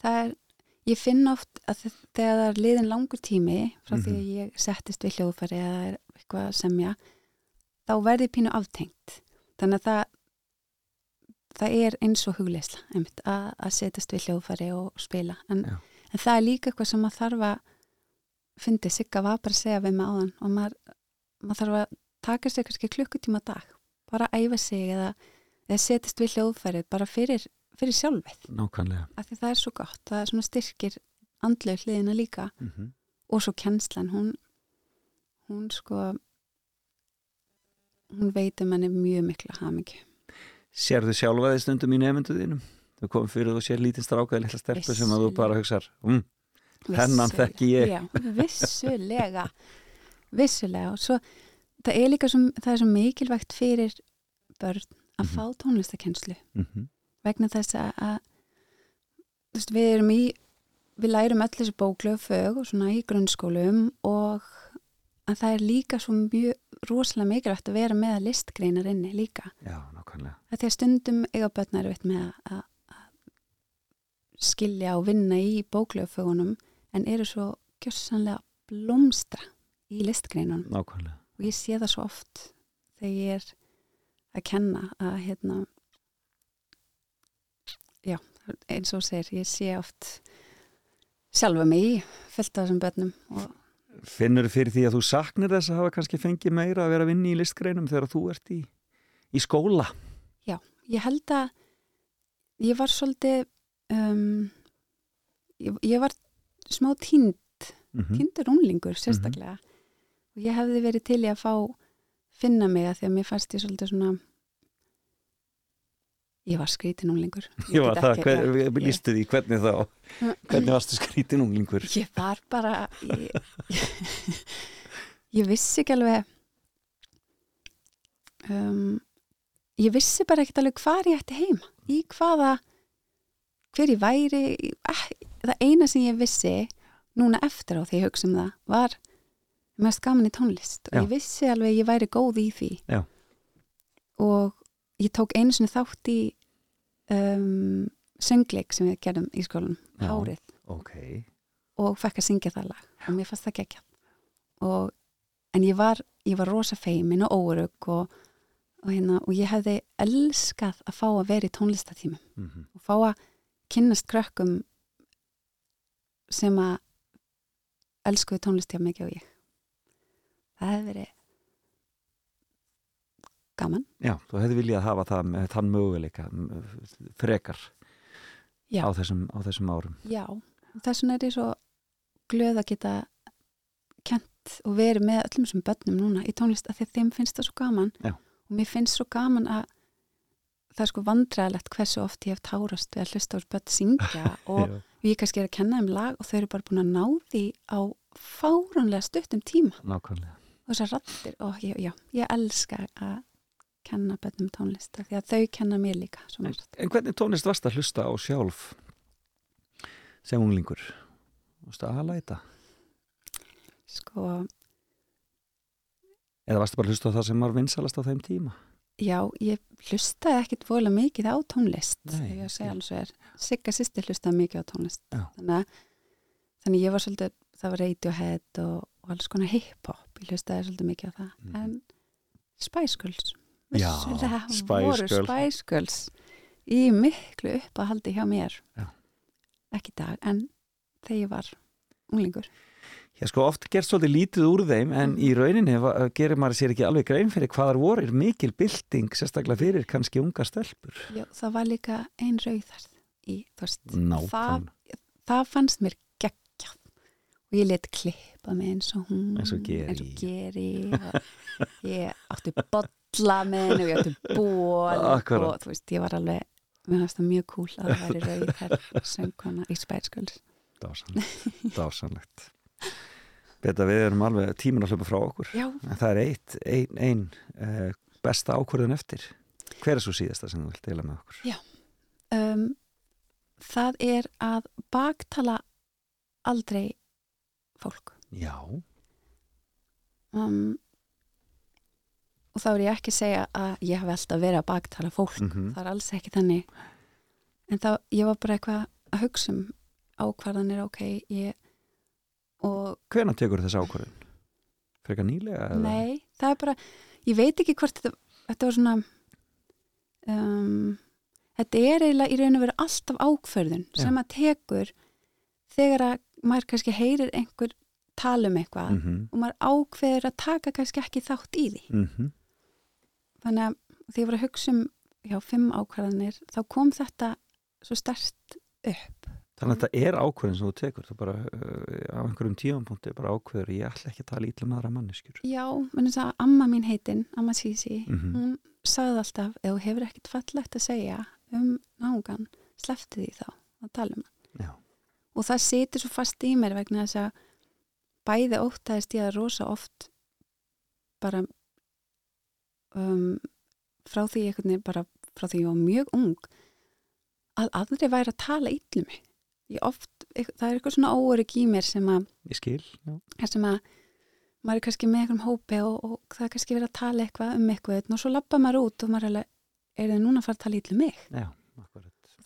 það er, ég finn oft að þe- þegar það er liðin langur tími frá því
Mhm.
að ég settist við hljóðfæri eða er eitthvað að semja þá verði pínu aftengt þannig að það það er eins og hugleisla einmitt, að, að setjast við hljóðfæri og spila en,
Já.
en það er líka eitthvað sem maður þarf að fyndi, Sigga var bara að segja við mig áðan og maður, maður þarf að taka sér kannski klukkutíma dag bara að æfa sig eða, eða setjast við hljóðfæri bara fyrir, fyrir sjálfið
Nákvæmlega.
af því það er svo gott, það er svona styrkir andlega hliðina líka
Mm -hmm.
og svo kennslan, hún hún sko hún veitir manni mjög mikla hamingju
Sérðu sjálfa þið stundum í nefndu þínum? Þú komum fyrir og sér lítinn strákaði litla stelpu sem að þú bara um, Þennan
Vissulega.
þekki ég.
Já, vissulega vissulega og svo það er líka svo, það er svo mikilvægt fyrir börn að
Mhm.
fá tónlistakenslu
mm
vegna þess að, að veist, við erum í við lærum öll þessi bóklegu fög og svona í grunnskólum og að það er líka svo mjög rosalega mikilvægt að vera með listgreinar inni líka.
Já,
að því að stundum eiga börnar veit með að, að skilja og vinna í bóklaufögunum en eru svo gjössanlega blómstra í listgreinunum.
Nákvæmlega
og ég sé það svo oft þegar ég er að kenna að hérna já, eins og segir ég sé oft sjálfa mig í fullt af þessum börnum og
Finnur fyrir því að þú saknir þess að hafa kannski fengið meira að vera að vinna í listgreinum þegar þú ert í, í skóla?
Ég held að ég var svolítið um, ég, ég var smá tínd
mm -hmm.
týndur unglingur sérstaklega og ég hefði verið til í að fá finna mig að því að mér fannst ég svolítið svona ég var skrítin unglingur. Ég
Ég var það, hver, við lístu því hvernig þá?
Ég,
Hvernig varstu skrítin unglingur?
ég var bara ég, ég vissi ekki alveg um, ég vissi bara ekkert alveg hvar ég ætti heima í hvaða hver ég væri eh, það eina sem ég vissi núna eftir á því ég hugsa um það var mest gaman í tónlist og
Já.
ég vissi alveg að ég væri góð í því
Já.
og ég tók einu sinni þátt í um, söngleik sem við gerðum í skólanum,
Já.
Hárið
Ok
og fekk að syngja það lag og mér fannst það gekkja og, en ég var, ég var rosa feimin og órug og, og, hérna, og ég hefði elskað að fá að vera í tónlistatímum
mm -hmm.
og fá að kynnast krökkum sem að elskuðu tónlist hjá mikið og ég það hefði verið gaman.
Já, þú hefði viljað hafa það með þann möguleika frekar á þessum, á þessum árum.
Já, þess vegna er ég svo glöð að geta kent og verið með öllum þessum börnum núna í tónlist að þeim finnst það svo gaman.
Já.
og mér finnst svo gaman að það er sko vandræðilegt hversu oft ég hef tárast við að hlusta á börn syngja og ég kannski er að kenna þeim lag og þau eru bara búin að ná því á fáránlega stuttum tíma.
Nákvæmlega
og þessar rattir og já, já, ég elska að kenna börnum tónlist því að þau kenna mér líka
en, en hvernig tónlist varst að hlusta á sjálf sem unglingur? Varstu að þetta?
sko
Eða varstu bara að hlusta á það sem var vinsalast á þeim tíma?
Já, ég hlustaði ekkit vola mikið á tónlist þegar ég segja svo er. Sigga sýstir hlustaði mikið á tónlist þannig að, þannig að ég var svolítið það var Radiohead og, og alls konar hip-hop ég hlustaði svolítið mikið á það
Mhm.
en Spice Girls
Já,
vissulega
Spice
voru
Girls.
Spice Girls í miklu uppáhaldi hjá mér
Já.
ekki dag en þegar ég var unglingur
Já, sko, oft gerst svolítið lítið úr þeim en í rauninni gerir maður sér ekki alveg grein fyrir hvað þar voru er mikil bylting, sérstaklega fyrir kannski unga stelpur.
Já, það var líka ein rauðarð í, þú veist, það, það fannst mér og ég let klippa mig eins og hún
Eins og Geri.
eins og geri og ég átti bolla með henni og ég átti ból
Akkurat.
og þú veist, ég var alveg mér fannst það mjög cool að það væri rauðarð söngkona í spætsköld
Dásanlegt. Beta við erum alveg tímin að hlöpa frá okkur.
Já,
En það er eitt, ein, ein uh, besta ákvörðun eftir. Hver er svo síðasta sem þú vilt deila með okkur?
um, það er að baktala aldrei fólk
Já.
um, og þá er ég ekki að segja að ég hafi alltaf verið að baktala fólk
Mm
það er alls ekki þannig en þá, ég var bara eitthvað að hugsa um ákvarðanir, ok ég, og
Hvenær tekur þess ákvörðun? Frekar nýlega? eða?
nei, það er bara ég veit ekki hvort þetta, þetta var svona um, þetta er eiginlega í raun og veru alltaf ákvörðun
Já.
sem að tekur þegar að maður kannski heyrir einhver tala um eitthvað
Mhm,
og maður ákveður að taka kannski ekki þátt í því
mhm.
þannig að því ég var að hugsa um já, fimm ákvarðanir, þá kom þetta svo stert upp
Þannig að þetta er ákveðin sem þú tekur, það bara uh, á einhverjum tífampunkti bara ákveður ég ætla ekki að tala ítla með aðra manneskjur.
Já, menn þess að amma mín heitin, amma Sisi,
Mhm.
hún sagði alltaf, ef þú hefur ekkert fallegt að segja um náungan, slefti því þá að tala um hann. Og það situr svo fast í mér vegna þess að bæði óttaðist ég að rosa oft bara um, frá því veginn bara frá því ég var mjög ung að aðri væri að tala illum mig. Ég oft, það er eitthvað svona óörygg í mér sem að
Ég skil,
sem að maður er kannski með einhverjum hópi og, og það er kannski verið að tala eitthvað um eitthvað og svo lappa maður út og maður er alveg er þið núna að fara að tala ítlu mig?
Já,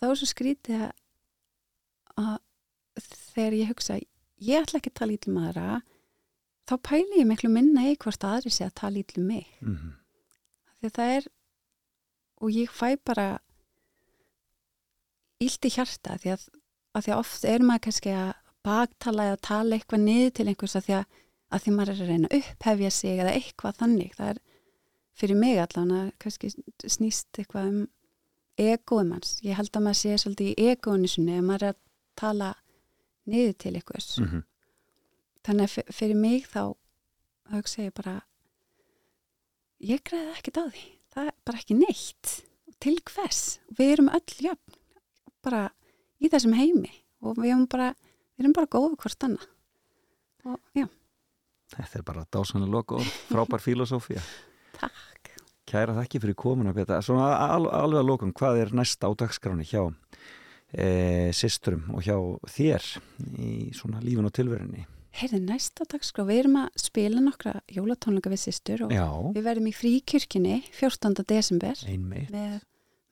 þá er svo skrítið að, að þegar ég hugsa ég ætla ekki að tala ítlu maðura þá pæli ég miklu minna í hvort aðri sé að tala ítlu mig.
Mm
því að það er og ég fæ bara ílt í hjarta því að, að því að oft er maður kannski að baktala eða tala eitthvað niður til einhvers að því að, að því maður er að reyna að upphefja sig eða eitthvað þannig. Það er fyrir mig allan að kannski snýst eitthvað um egoum hans ég held að maður sé svolítið í egoinu sinni ef maður er að tala niður til einhvers.
-hmm.
þannig að fyrir mig þá hugsa ég bara ég greiði ekkert á því. Það er bara ekki neitt. Til hvers, við erum öll jöfn bara í þessum heimi. Og við erum bara við erum bara góðu hvort annað. Og já,
Þetta er bara dásanlega loka og frábær filosófía.
takk.
Kæra þakki fyrir komuna, Beta. Svona al, alveg að lokum, hvað er næst á dagskráni hjá e, systurum og hjá þér í svona lífin og tilverinni?
heyrði næst á dagskrá, við erum að spila nokkra jólatónleika við systur og
Já,
við verðum í fríkirkjunni 14. desember
einmitt.
með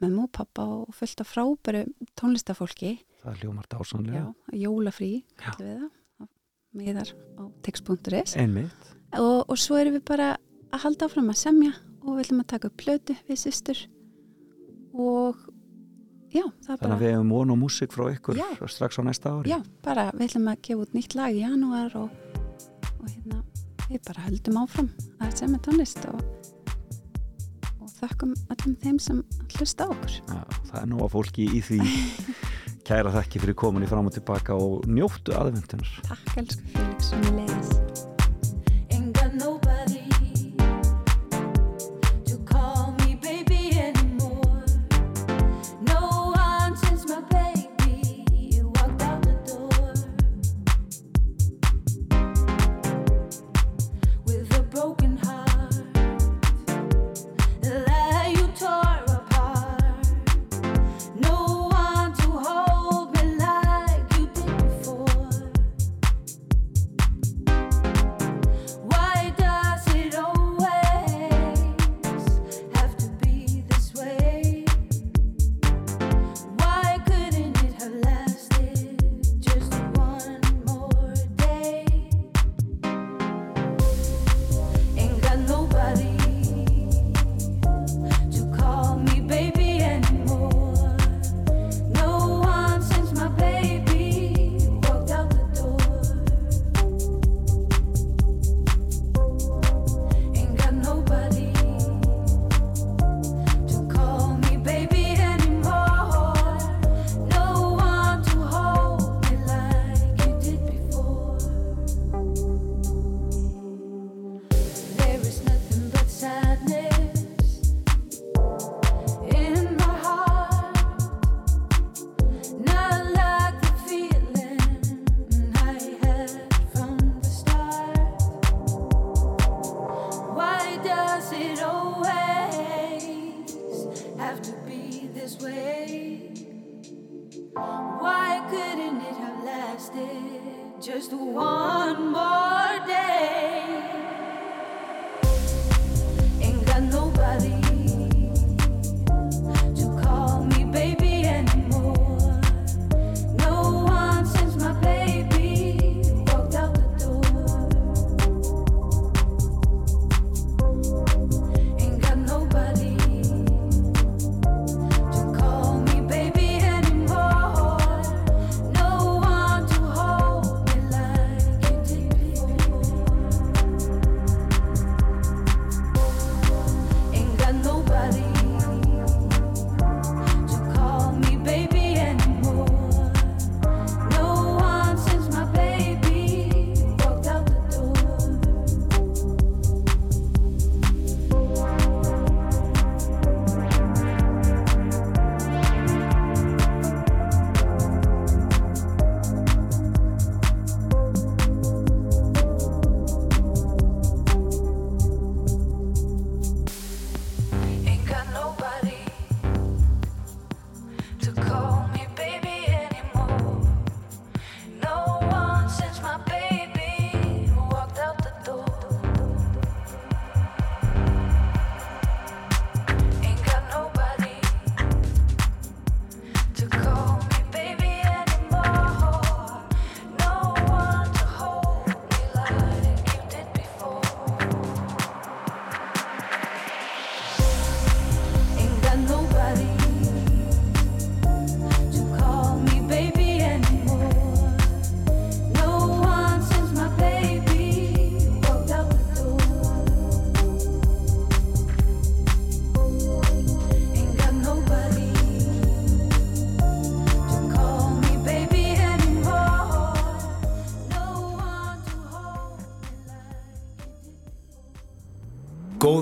mömmu og pappa og fullt af frábæru tónlistafólki
Það hljómar dásanlega.
Já, jólafrí, kallum við það, miðar á text.is
Einmitt.
og, og svo erum við bara að halda áfram að semja og við ætlum að taka upp plötu við systur og já, það er
Þannig að
bara,
við hefum von og músik frá ykkur
Já.
strax á næsta ári.
já, bara við ætlum að gefa út nýtt lag í janúar og, og hérna, við bara höldum áfram að semja tónlist og, og þökkum öllum þeim sem hlusta okkur.
Já, það er nóga fólki í því. Kæra þakki fyrir komin í fram og tilbaka og njóttu aðvendunar.
Takk, elsku Felix, sem við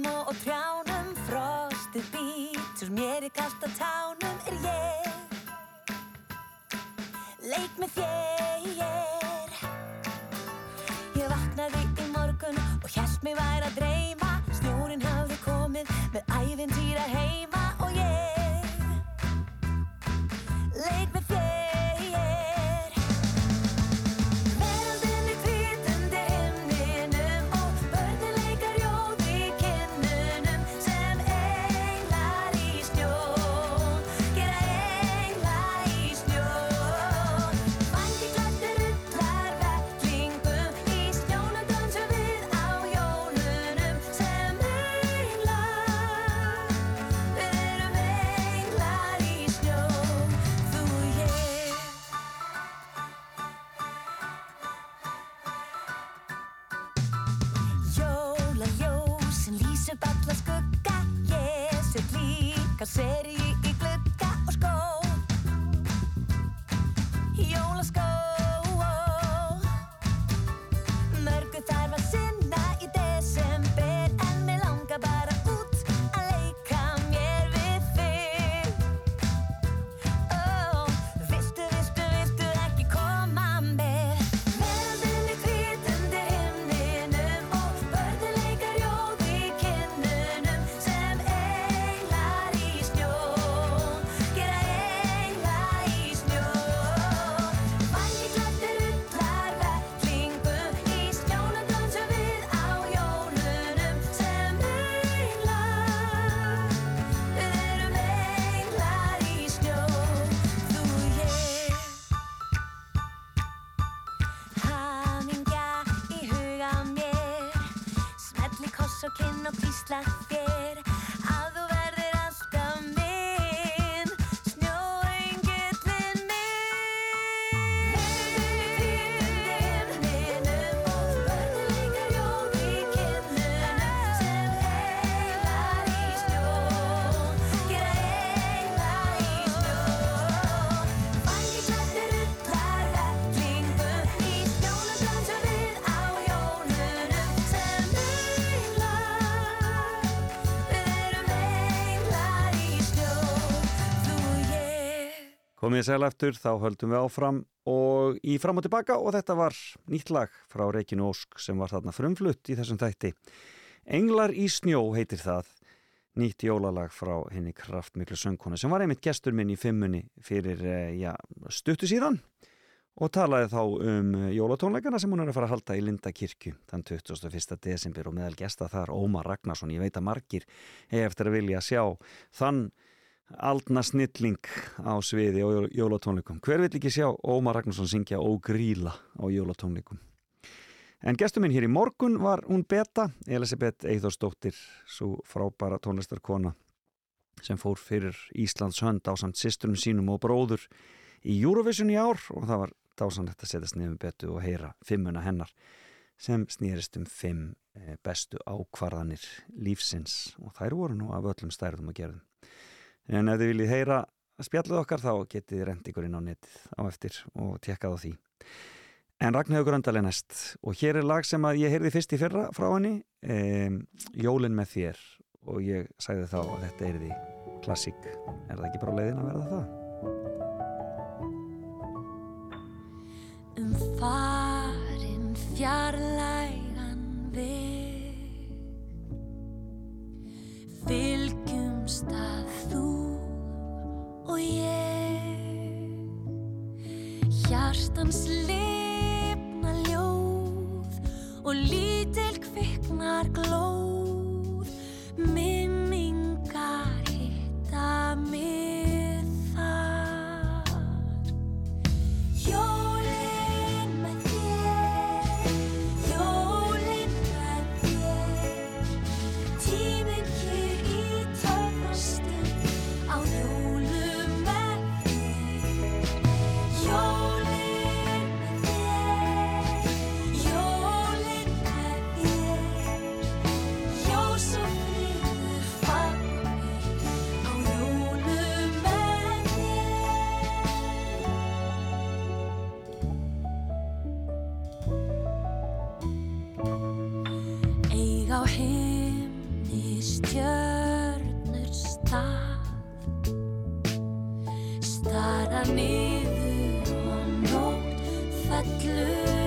雲を照ら Komið
sæl eftir, þá höldum við áfram og í fram og tilbaka og þetta var nýtt lag frá Reykjunu Ósk sem var þarna frumflutt í þessum þætti. Englar í snjó heitir það, nýtt jólalag frá henni kraftmiklu söngkona sem var einmitt gestur minn í fimmunni fyrir eh, já, stuttu síðan og talaði þá um jólatónleikana sem hún er að fara að halda í Lindakirkju þann 21. desember og meðal gesta þar Ómar Ragnarsson, ég veit að margir hef eftir að vilja sjá þann aldna snilling á sviði og jólatónleikum. Hver vill ekki sjá Ómar Ragnarsson syngja og gríla á jólatónleikum? En gestur minn hér í morgun var hún Beta, Elisabeth Eithórsdóttir, svo frábæra tónlistarkona sem fór fyrir Íslands hönd á samt sýsturum sínum og bróður í Eurovision í ár og það var dásanlegt að setjast nefnum Betu og heyra fimmuna hennar sem snýrist um fimm eh, bestu ákvarðanir lífsins og þær voru nú af öllum stærðum og gerðum. En ef þið viljið heyra spjallið okkar þá getið rent ykkur inn á netið á eftir og tekkað á því. En Ragnhjóður Gröndal er næst og hér er lag sem að ég heyrði fyrst í fyrra frá henni, um, Jólin með þér og ég sagði þá að þetta er því klassík. Er það ekki bara leiðin að verða það?
um farin fjarlægan veg fylgjumst að þú og ég. Hjartans lifna ljóð og lítil kviknar glóð stað. Stara niður og nótt fellur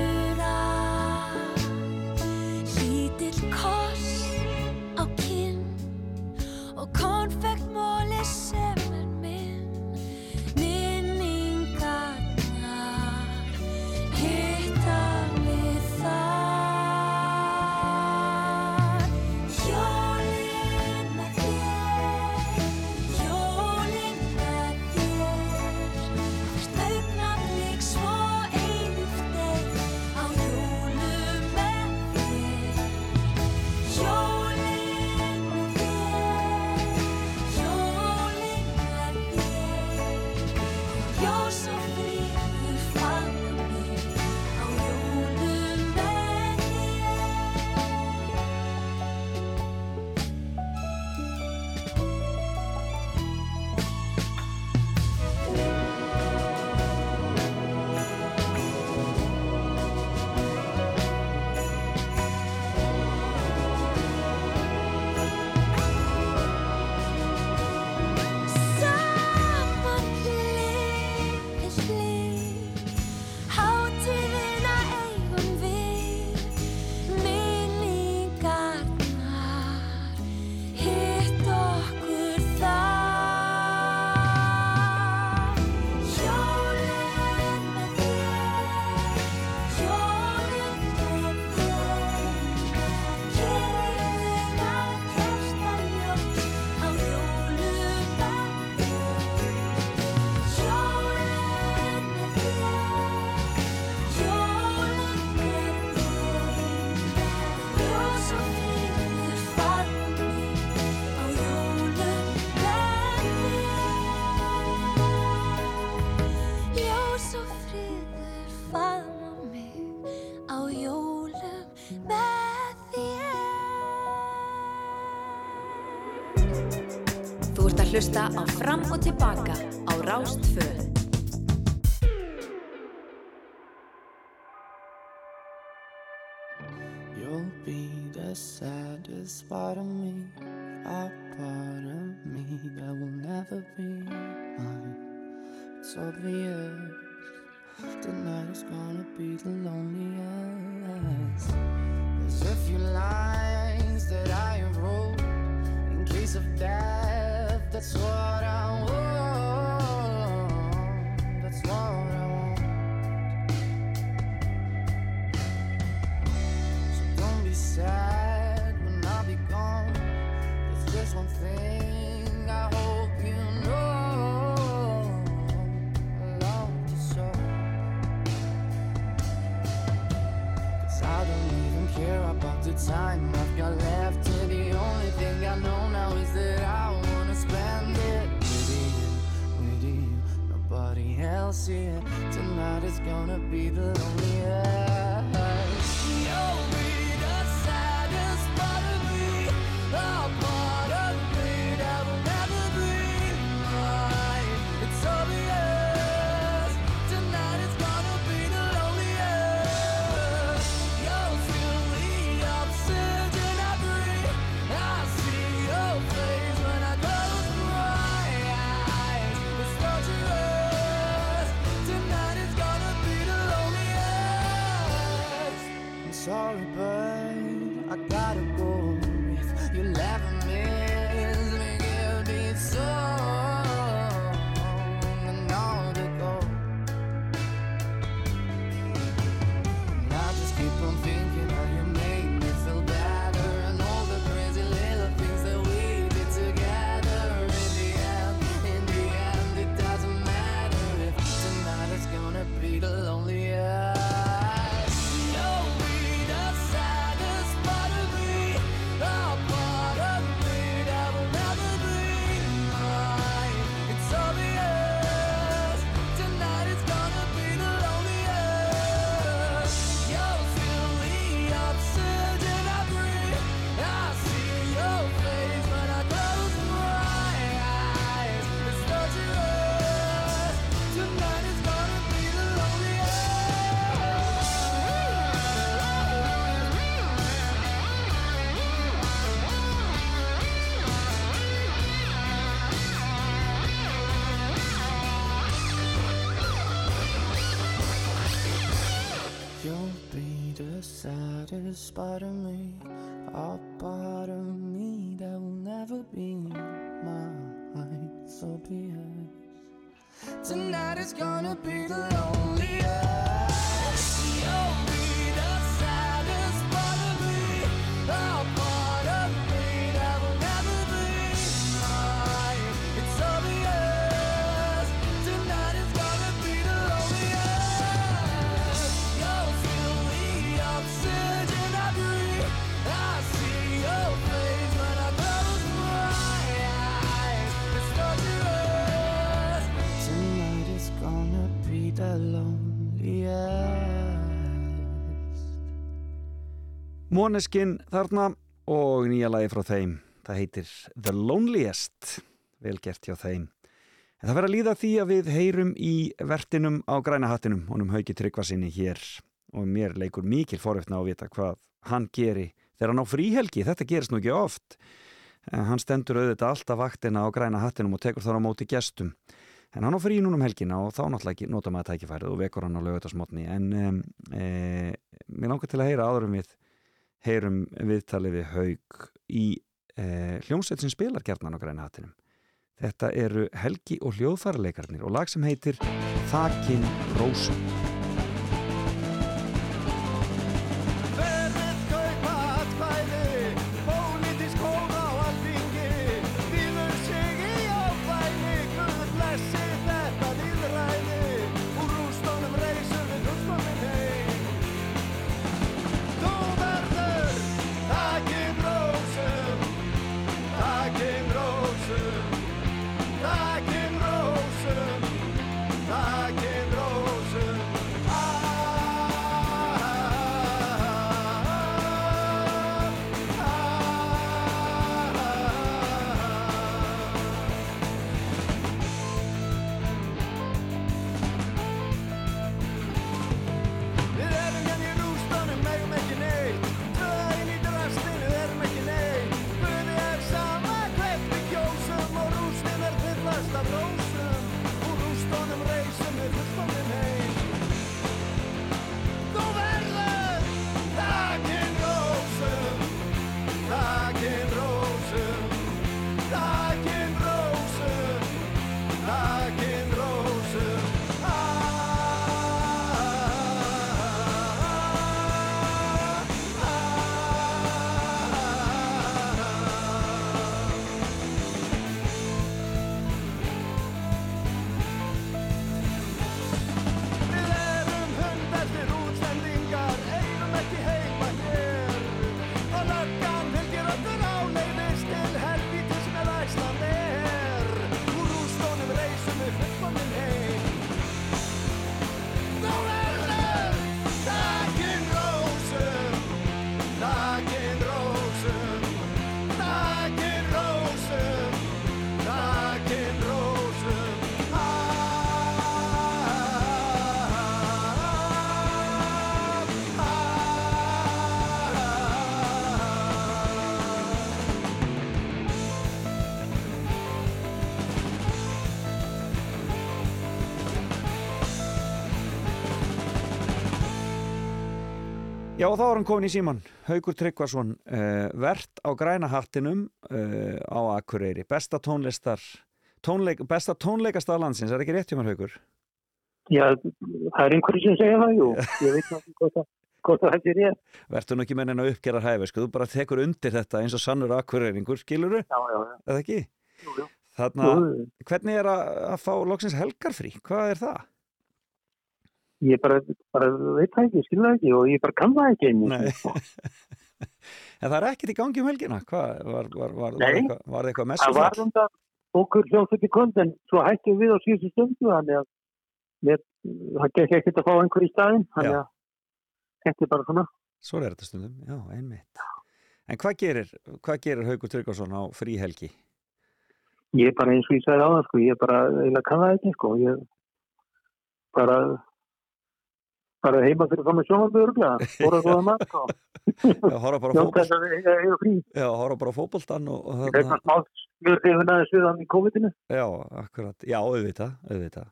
hlusta á Fram og Tilbaka á Rástfö.
You'll be the saddest part of me, a part of me that will never be mine. It's obvious tonight is gonna be the loneliest. There's a few lines that I wrote in case of death. That's what I want. That's what I want. So don't be sad when I'll be gone. There's just one thing I hope you know. I love you so. Cause I don't even care about the time I've got left. Here. Tonight is gonna be the loneliest. Saddest
Måneskin þarna og nýja lagi frá þeim. Það heitir The Loneliest, vel gert hjá þeim. En það verður að líða því að við heyrum í vertinum á græna hattinum, honum hauki tryggva sinni hér og mér leikur mikil foröftna á að vita hvað hann geri þegar hann á fríhelgi, þetta gerist nú ekki oft. En hann stendur auðvitað alltaf vaktina á græna hattinum og tekur þar á móti gestum. En hann á frí núna um helgina og þá náttúrulega ekki nota maður tækifærið og vekur hann á lögutasmotni. En e, mér langar til að heyra áðurum við heyrum viðtalið við haug í e, hljómsveit sem spilar gjarnan á græna hattinum. Þetta eru Helgi og hljóðfærarleikarnir og lag sem heitir Þakin Rósum. Já, þá er hann komin í síman, Haugur Tryggvason, uh, vert á græna hattinum uh, á Akureyri, besta tónlistar, tónleik, besta tónleikastað landsins, er ekki rétt hjá mér Haugur?
Já, það er einhverju sem segja það, jú. Ég veit ekki hvort það, hvort það hættir ég.
Vertu nú ekki mennin að uppgera hæfi, sko, þú bara tekur undir þetta eins og sannur Akureyringur, skiluru,
Já, já, já.
eða ekki?
Jú, jú.
Þarna,
Jú,
hvernig er að, að fá loksins helgarfrí? Hvað er það?
Ég bara, bara veit það ekki, skilur það ekki og ég bara kann það ekki einu. Sko.
En það er ekkert í gangi um helgina, hvað, var, var, var, var,
Nei.
var það eitthvað
Það
messufall?
var um það okkur hljóðsett í kvöld en svo hættum við á síðustu stundu þannig að það gekk ekkert að fá einhver í staðinn þannig að þetta er bara svona.
Svo er þetta stundum, já, einmitt. En hvað gerir, hvað gerir Haugur Tryggvason á fríhelgi?
Ég er bara eins og ég sagði á það sko, ég bara eiginlega kann það ekki sko, ég bara bara heima fyrir fram með sjónvarpið örglega, voru að góða mat og
Já, horfa bara á
njóta
fótbolt,
þess að eiga eiga frí.
já, horfa bara á fótboltan og, og
Ég er
þarna,
svona smá slurðið að þessu þannig í COVID-inu.
já, akkurat, já, auðvitað, auðvitað.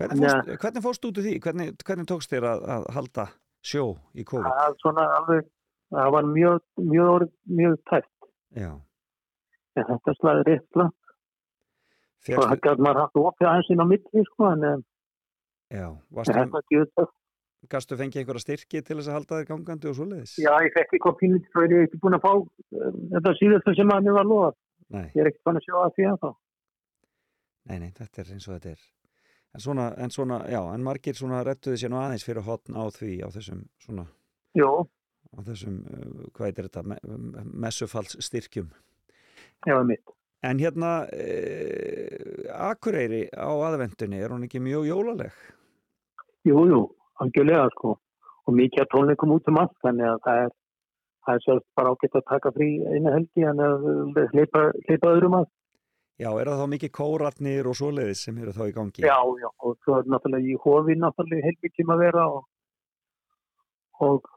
Hvernig fórst, hvernig fórst út úr því? Hvernig, hvernig tókst þér að, að halda sjó í COVID?
Það er svona alveg, það var mjög, mjög, orð- mjög tætt.
Já,
En þetta slaði rétt slá. Og það gæti maður haft opið aðeins inn á milli, sko, en
já,
gjör það.
Gastu fengið einhverja styrki til þess að halda þér gangandi og svoleiðis?
Já, ég fekk eitthvað pínlít, svo er ég ekki búin að fá uh, þetta síðasta sem að mér var loðað.
Nei,
Ég er ekki fann að sjá að því að þá.
nei, nei, þetta er eins og þetta er. En svona, en svona, já, en margir svona rettuði sér nú aðeins fyrir hotn á því, á þessum, svona,
Jó,
á þessum, uh, hvað heitir þetta, me, messufallsstyrkjum.
já, mitt.
En hérna, e, Akureyri á aðvendunni, er hún ekki mjög jólaleg?
Jú, jú, algjörlega, sko. Og mikið að tónleikum út um allt, þannig að það er, það er sjálf bara ágætt að taka frí eina helgi en að hleypa, hleypa öðrum að.
Já, er það þá mikið kóratnir og svoleiðis sem eru þá í gangi?
Já, já, og svo er náttúrulega í hofi náttúrulega helmikið að vera og, og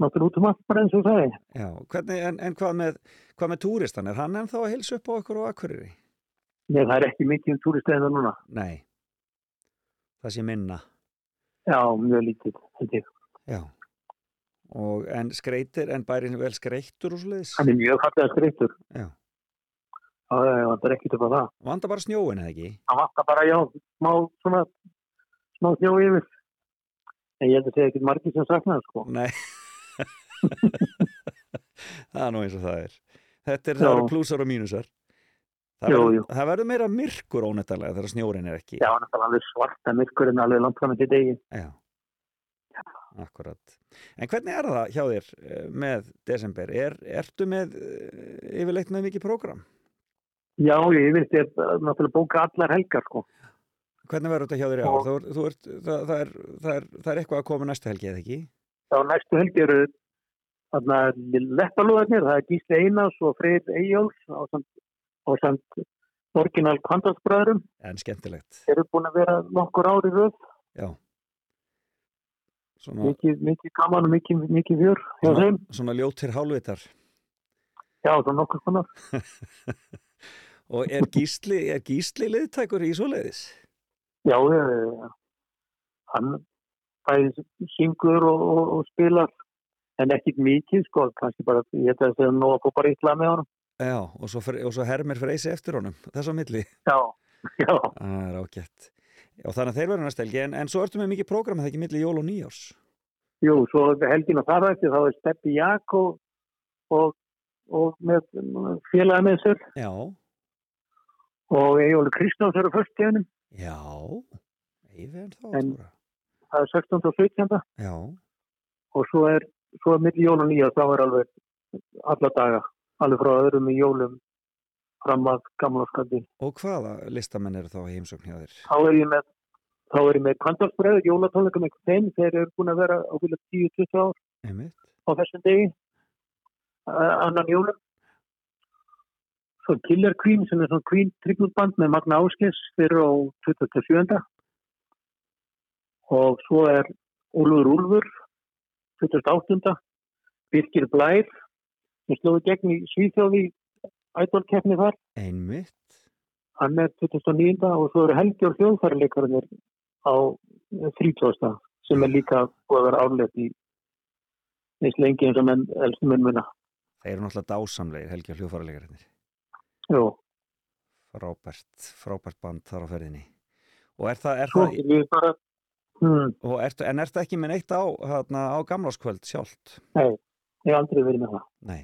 náttúrulega út um allt bara eins og það er.
Já, hvernig, en, en hvað með, hvað með túristan? Er hann ennþá að hilsa upp á okkur á Akureyri?
Nei, það er ekki mikið um túristeina núna.
Nei, það sé minna.
Já, mjög lítið, held ég.
Já. Og, en skreitir, en bærin vel skreittur og svoleiðis?
Hann er mjög fallega skreittur.
Já.
Það er ekkert upp á það.
Vanda bara snjóin, eða ekki?
Það vantar bara, já, smá, svona, smá snjó yfir. En ég held að segja ekkert margir sem saknaði, sko.
Nei. það er nú eins og það er. Þetta er, það
Já.
eru plúsar og mínusar. Það,
Jú,
verður-
jú.
það verður meira myrkur ónættalega þegar snjórin er ekki.
Já, hann er alveg svarta myrkur en alveg langt fram til degi.
Já. Akkurat. En hvernig er það hjá þér eh, með desember? Er, ertu með eh, yfirleitt með mikið prógram?
Já, ég ég er náttúrulega bóka allar helgar, sko.
Hvernig verður þetta hjá þér í?
Og-
Þú, þú ert, það, það, er, það, er, það er eitthvað að koma næstu helgi eða ekki?
Já, næstu helgi eru leppalúðarnir, það er Gísli Einars og Freyr Eyjóls og samt, og samt orginal kvandarsbræðurum.
En skemmtilegt.
Þeir eru búin að vera nokkur ári röð,
Já. Svona,
mikið, mikið gaman og mikið, mikið fjör hjá
svona, svona ljótir hálfvitar.
Já, það er nokkur konar.
Og er gísli, er gísli liðtækur í svoleiðis?
Já, eh, hann bæði syngur og, og, og spilar en ekkit mikið, sko, kannski bara, ég að það er nú að fá bara illa með honum.
Já, og svo, og svo hermir freysi eftir honum, þess á milli.
Já, já,
Það er ágætt. Já, þannig að þeir verður næstu helgi, en, en svo ertu með mikið prógram það ekki milli jól og nýjárs.
jú, svo helgin og þar eftir þá er Steppi Jakko og, og með félagi með sér
Já,
og Egjóli Kristjáns eru fyrst í hennum,
já, en þá.
En-
Tóra.
það er 16. og 17.
Já,
og svo er, svo er milli jól og nýja þá er alveg alla daga, alveg frá öðrum í jólum fram að gamla skandi.
og hvaða listamenn eru þá heimsókn hjá þér?
Þá er ég með þá er ég með kvandarsbreið, jólatónleikum með þeim, þeir eru búin að vera á fyrir 10-20 ár
Einmitt.
á þessum degi annan jólum svo Killer Queen sem er svona Queen tributband með Magna Áskis fyrir á 27. og svo er Úlfur Úlfur 28. Birgir Blær sem slóði gegn í Svíþjóði ædolkeppni þar
Einmitt.
hann er 29. og svo eru Helgi og hljóðfærileikarnir á 30. sem er líka búið að vera árlegt í eins lengi eins og menn, elstu menn muna.
Þeir eru náttúrulega dásamlegir helgi og hljófaralegarnir.
Jú,
Frábært, frábært band þar á ferðinni. Og er það, er
svo
það,
ég bara, hmm,
og ertu, en er það ekki með neitt á, hérna, á gamláskvöld sjálft?
nei, ég aldrei verið með það.
Nei.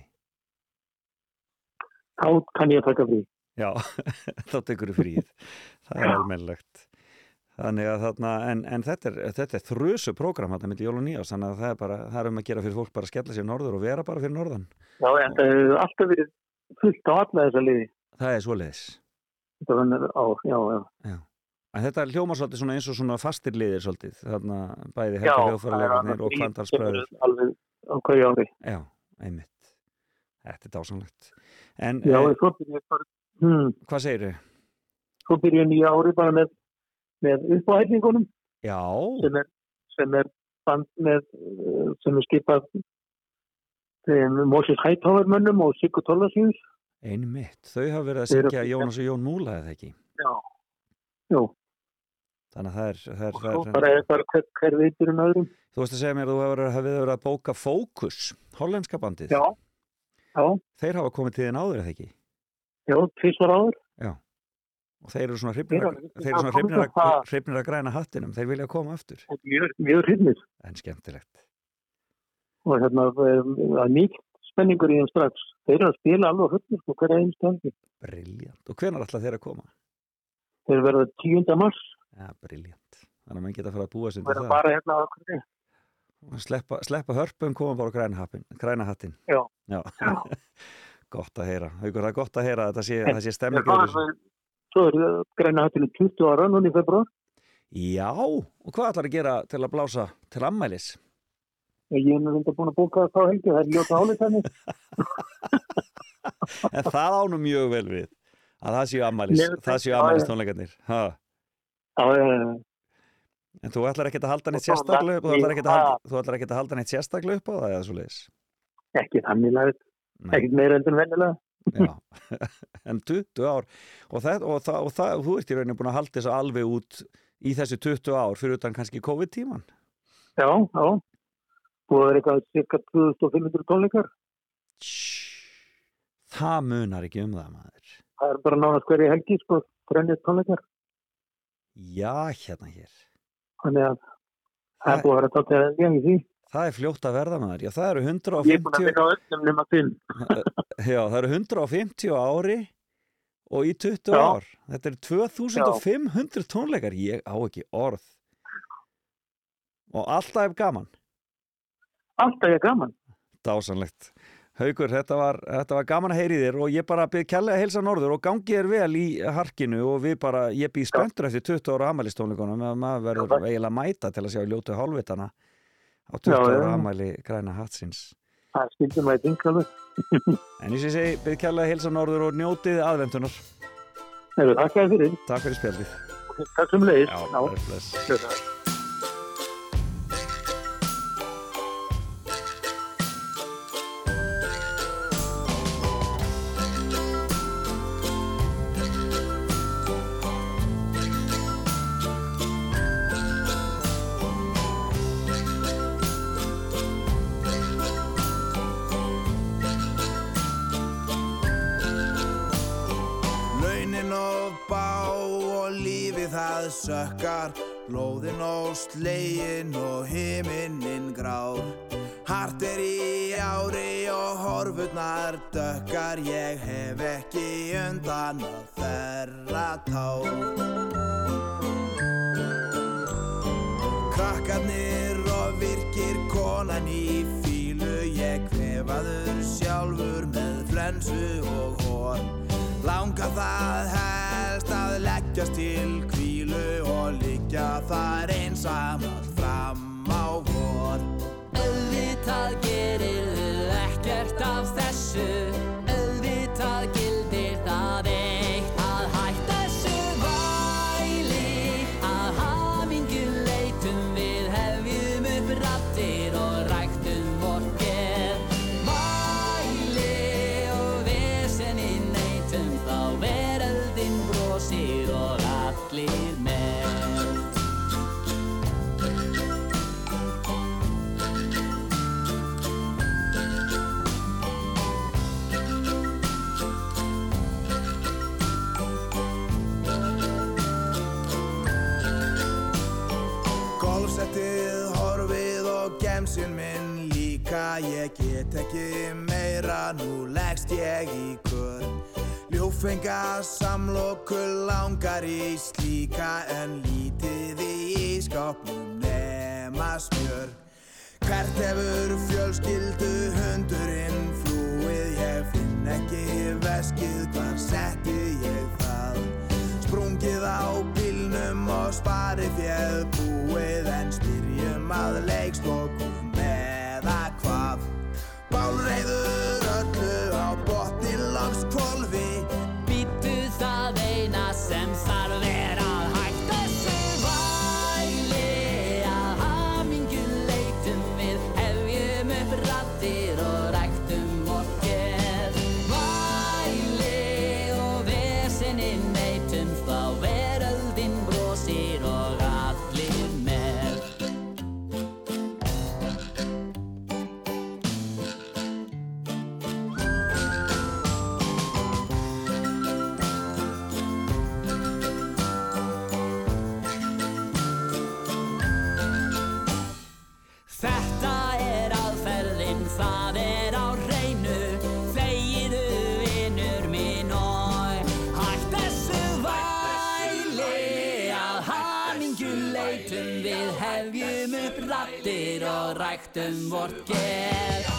Þá kann ég taka frí.
Já, þá tekur þú fríð. Það er almennlegt. Þannig að þarna, en, en þetta er, þetta er þrjusu prógram þetta myndi jól og nýjás, þannig að það er bara, það er um að gera fyrir fólk bara að skella sér norður og vera bara fyrir norðan.
Já, en það hefur alltaf verið fullt á alla þessa liði.
Það er
hennar ár, já, já.
Já. En þetta hljómar svolítið svona eins og svona fastir liðir svolítið, þarna bæði hljóðfæralegarnir
annað
og
er Alveg á hverju ári.
Já, einmitt. Þetta er dásamlegt. En
Já,
eh,
en svo byrja ég bara, hmm,
hvað segir þau?
svo byrja ég nýja ári bara með, með uppáhætningunum
Já,
sem er, sem er band með, eh, sem er skipað Moses Hightower mönnum og Sigurd Tólasjús.
einmitt. Þau hafa verið að syngja Jónas og Jón Múla eða ekki.
Já, jú,
Þannig að það er, það er,
og
er,
bara er bara hver, hver veitur en öðrum.
Þú veist að segja mér að þú hefur verið að bóka Fókus, hollenska bandið.
Já, já,
Þeir hafa komið til þín áður eða ekki.
já, tvisvar áður.
Og þeir eru svona hrifnir að, hrifnir
það.
hrifnir græna hattinum. Þeir vilja koma aftur.
Mjög, mjög hryfnir.
En skemmtilegt.
Og hérna, eh, það er mikið spenningur í þeim strax. Þeir eru að spila alveg á hryfnir, sko, hverja einn stöndi.
Briljant. Og hvenar ætla þeir að koma?
Þeir verða 10. mars,
Ja, briljant. Þannig að mann geta að fara að búa til
verða
það.
bara hérna á hverju.
Sleppa, sleppa hörpum, koma bara á græna, happin, græna hattin.
Já.
Já.
Já.
gott að heyra. Haukur, það er gott að heyra að það sé, sé
En
stemming.
það
yfir þessu.
með- Svo er græna hættinu 20 ára núna í februar.
Já, og hvað ætlar að gera til að blása til ammælis?
Ég nú reynda búin að bóka það þá helgi, það er ljóta álið
En það ánum mjög vel við að það séu ammælis, það séu
já,
ammælis
já.
tónleikarnir. Ha.
Já, já,
En þú ætlar ekki að halda neitt
Og
sérstaklega upp, ekki að halda,
það.
þú ætlar ekki að halda neitt sérstaklega upp á það eða svo leiðis.
ekki þannig lagið, ekkert meira enn vennilega.
Já, en 20 ár og, það, og, það, og það, þú ert í rauninu búin að halda þessu alveg út í þessu 20 ár fyrir utan kannski COVID-tíman.
Já, já. Búið er eitthvað cirka 2500 tónleikar.
Það munar ekki um það maður.
Það er bara nánast hverju helgi, sko, trennið tónleikar.
Já, hérna hér.
Þannig að það er búið að vera tótt ég í því.
Það er fljótt að verða maður. Já, það eru
Ég er búin að
150,
á öllum nema þinn.
já, það eru 150 ári og í 20
Já.
ár. Þetta eru 2500 tónleikar. Ég á ekki orð. Og alltaf er gaman.
Alltaf ég gaman.
Dásanlegt. Haukur, þetta var, þetta var gaman að heyri þér og ég bara byrð kærlega að heilsa norður og gangi þér vel í harkinu og við bara, ég býð spenntur eftir 20 ára amælistónleikunum að maður verður eiginlega að mæta til að sjá ljótu hálfvitana á 20
Já, já.
ára amæli græna hatsins.
Það skildi maður þingalur.
En ég segi, byrð kærlega að heilsa norður og njótið aðventunar.
Hefur takk fyrir.
Takk fyrir spjaldið.
Takk sem leiðis.
Sökkar Lóðin og slegin og himinin grár Hart er í ári og horfurnar dökkar. Ég hef ekki undan að þerra tár Krakkarnir og virkir konan í fílu Ég kvefaður sjálfur með flensu og hór Langar það helst að leggjast til liggja þar einsamall fram á vor.
Auðvitað gerir ekkert af þessu
Ég get ekki meira, nú leggst ég í kör Ljúfenga samloku langar í slíka En lítið í skápnum nema smjör. Hvert hefur fjölskyldu hundurinn flúið? Ég finn ekki veskið, hvar setti ég það? Sprungið á bílnum og sparið fjöð búið En spyrjum að hvað Bálreiður öllu á botni langs kvolfi
ræktum vort ger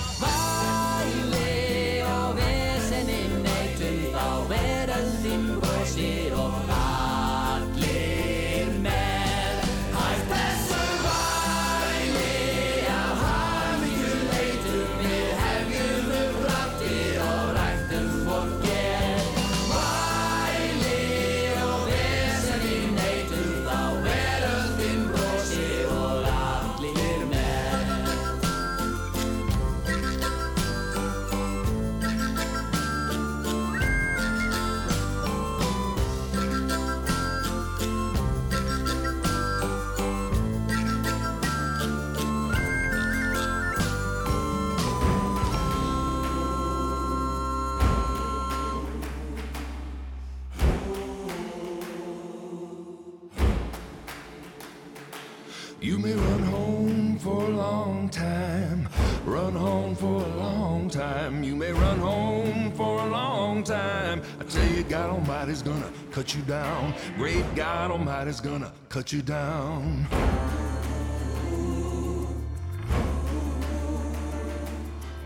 Almighty's gonna cut you down. Great God Almighty's gonna cut you down.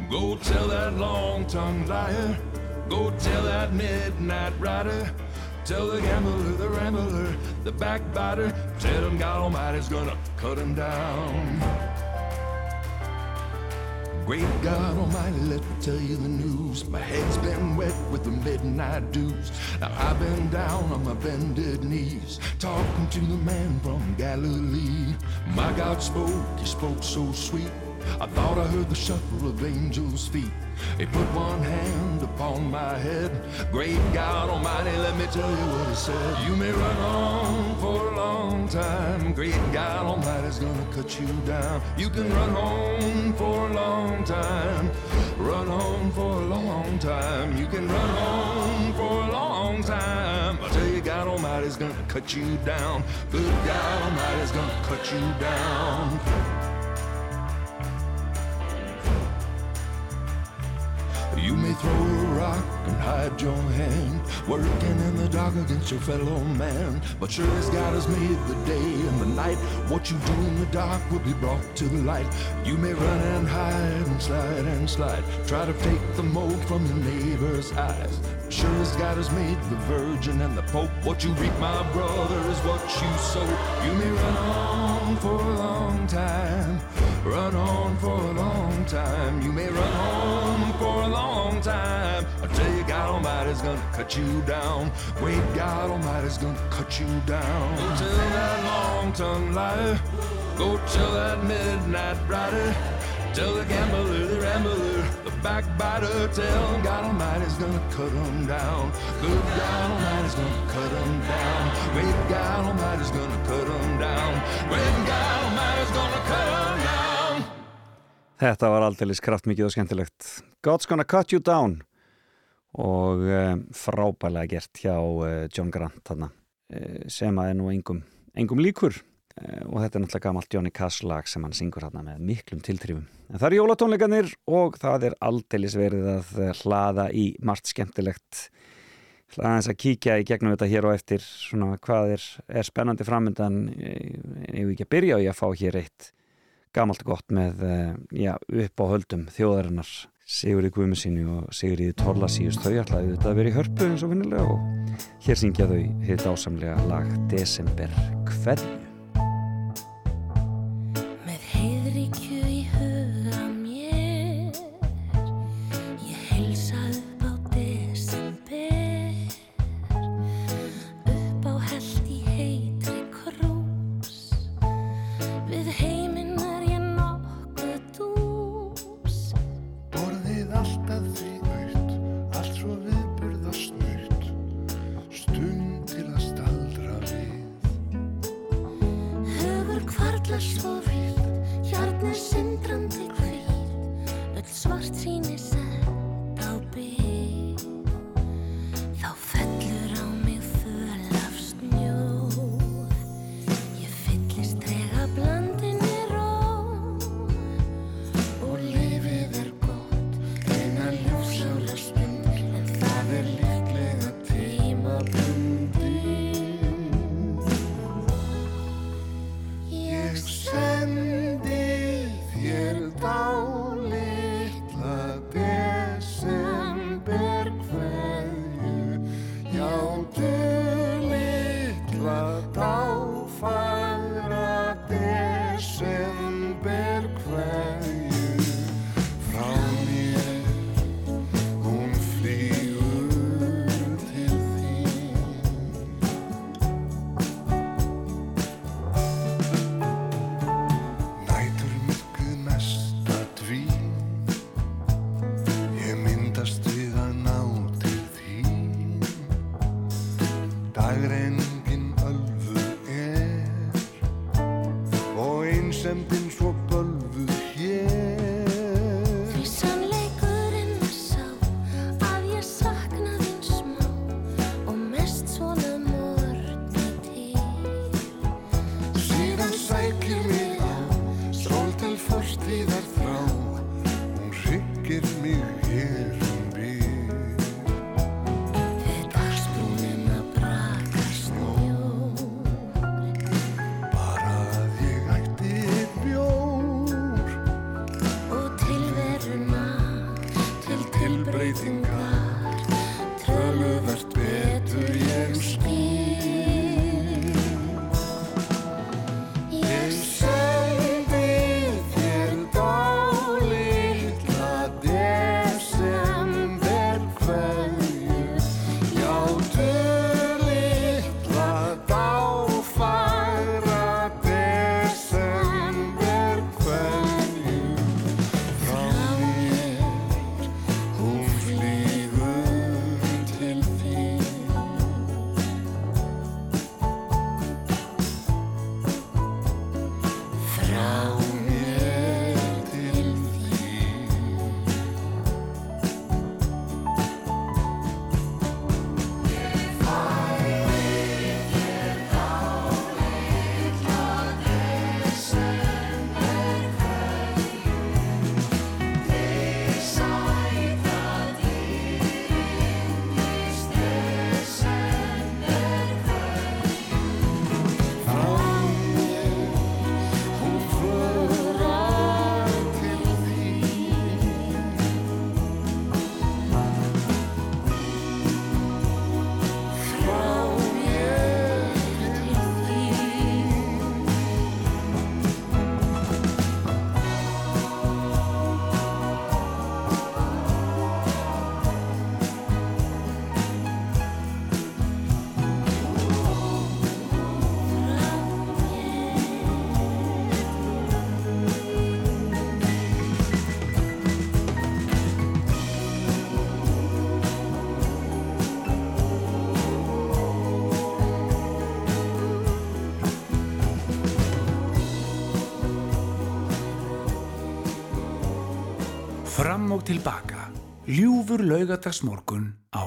Go tell that long-tongued liar. Go tell that midnight rider. Tell the gambler, the rambler, the backbiter. Tell him God Almighty's gonna cut him down. Great God Almighty, let me tell you the news. My head's been wet with the midnight dews. Now I've been down on my bended knees, talking to the man from Galilee. My God spoke, he spoke so sweet. I thought I heard the shuffle of angels' feet. He put one hand upon my head. Great God Almighty, let me tell you what he said. You may run on for a long time. Great God Almighty's gonna cut you down. You can run on for a long time. Run on for a long time. You can run on for a long time. I tell you, God Almighty's gonna cut you down. Good God Almighty's gonna cut you down. You may throw a rock and hide your hand, working in the dark against your fellow man. But sure as God has made the day and the night, what you do in the dark will be brought to the light. You may run and hide and slide and slide, try to take the mold from your neighbor's eyes. Sure as God has made the virgin and the pope, what you reap, my brother, is what you sow. You may run on for a long time, run on for a long time. You may run on long time. I tell you, God Almighty's gonna cut you down. Great God Almighty's gonna cut you down. Go tell that long-tongued liar. Go tell that midnight rider. Tell the gambler, the rambler, the backbiter. Tell God Almighty's gonna cut him down. Good God Almighty's gonna cut him down. Great God Almighty's gonna cut him down. Great God Almighty's gonna cut him down.
Þetta var aldeilis kraftmikið og skemmtilegt. God's gonna cut you down og um, frábælega gert hjá uh, John Grant þarna uh, sem að er nú engum, engum líkur eh, og þetta er náttúrulega gamalt Johnny Cass lag sem hann syngur hérna með miklum tiltrifum. En það er jólatónleikanir og það er aldeilis verið að eh, hlaða í margt skemmtilegt aðeins að kíkja í gegnum þetta hér og eftir svona hvað er, er spennandi framöndan ef við ekki að byrja á ég að fá hér eitt gamalt gott með eh, já, upp á höldum þjóðarinnar Sigurði Guðmusinni og Sigurði Torlasíus þau ætlaði þetta að vera í hörpu eins og vinnilega og hér syngja þau hitt ásamlega lag Desember hverju
Með heiðríkju í
og
tilbaka. Ljúfur laugadagsmorgun á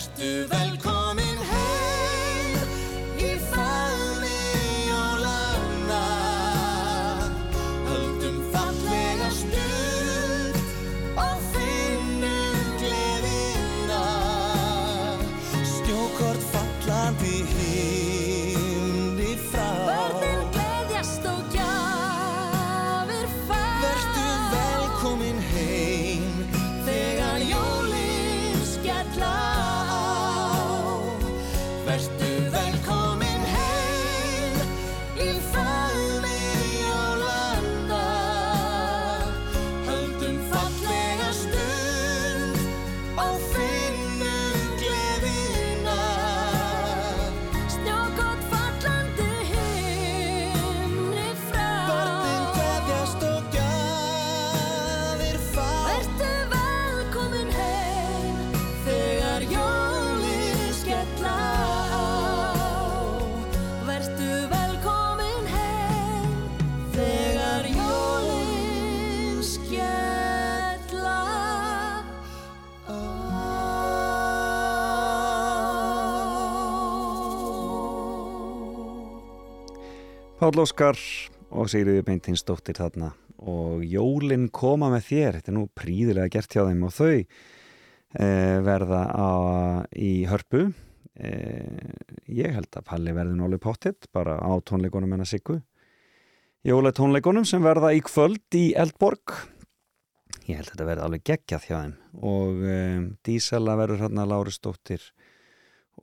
Vertu velkominn.
Páll Óskar og Sigriði Beintinsdóttir þarna. Og Jólinn koma með þér, þetta er nú príðilega gert hjá þeim og þau e, verða á, í hörpu. E, ég held að Palli verði nólu pottitt bara á tónleikonum en að siggu. Jólatónleikonum sem verða í kvöld í Eldborg. Ég held að þetta verði alveg geggjað hjá þeim. Og eh, e, Dísala verður hérna Lárisdóttir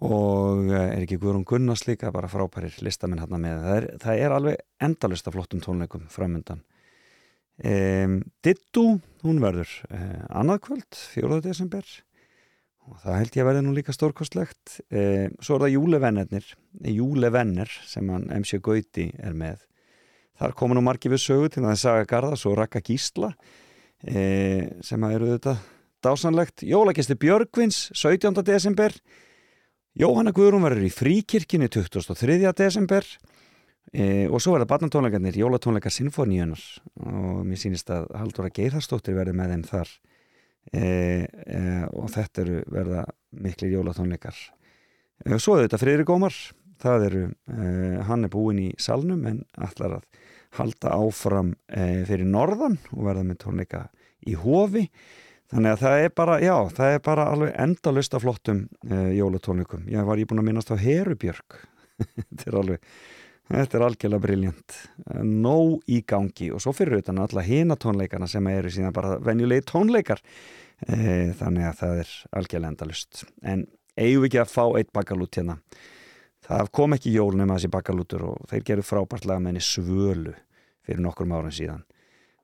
og eh, er ekki Guðrún Gunnars líka bara frábærir listamenn hérna með. Það er, það er alveg endalust af flottum tónleikum framöndan ehm, Dittu, hún verður ehm, annaðkvöld, 4. desember. Og það held ég að verði nú líka stórkostlegt. Ehm, svo er það Júlevennir Júlevenner sem hann MC Gauti er með. Þar koma nú margi við sögu til það Saga Garðas og Raka Gísla eh, sem að eru þetta dásanlegt Jólagisti Björgvins, 17. desember. og Jóhanna Guðrún verður í fríkirkinu 23. desember e, og svo verða barnatónleikarnir Jólatónleikar Sinfoníunar og mér sýnist að Halldóra Geirharsdóttir verður með þeim þar e, e, og þetta eru verða miklir jólatónleikar e, svo er þetta Friðrik Ómar það eru, e, hann er búinn í salnum en allar að halda áfram e, fyrir norðan og verða með tónleika í hofi þannig að það er bara, já, það er bara alveg endalust af flottum e, jólatónleikum. Ég var ég búin að minnast á Herubjörg þetta er alveg þetta er algjörlega briljant nóg í gangi. Og svo fyrir utan alla hina tónleikana sem eru síðan bara venjulegi tónleikar. E, þannig að það er algjörlega endalust en eigum við ekki að fá eitt bakalút hérna? Það kom ekki jól nema þessi bakalútur og þeir gerðu frábært lag með henni Svölu fyrir nokkrum árum síðan.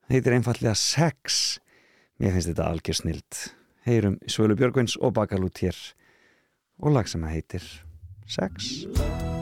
Það heitir einfallega Sex mér finnst þetta algjör snild. Heyrum Svölu Björgvins og bakalút hér og lag sem að heitir Sex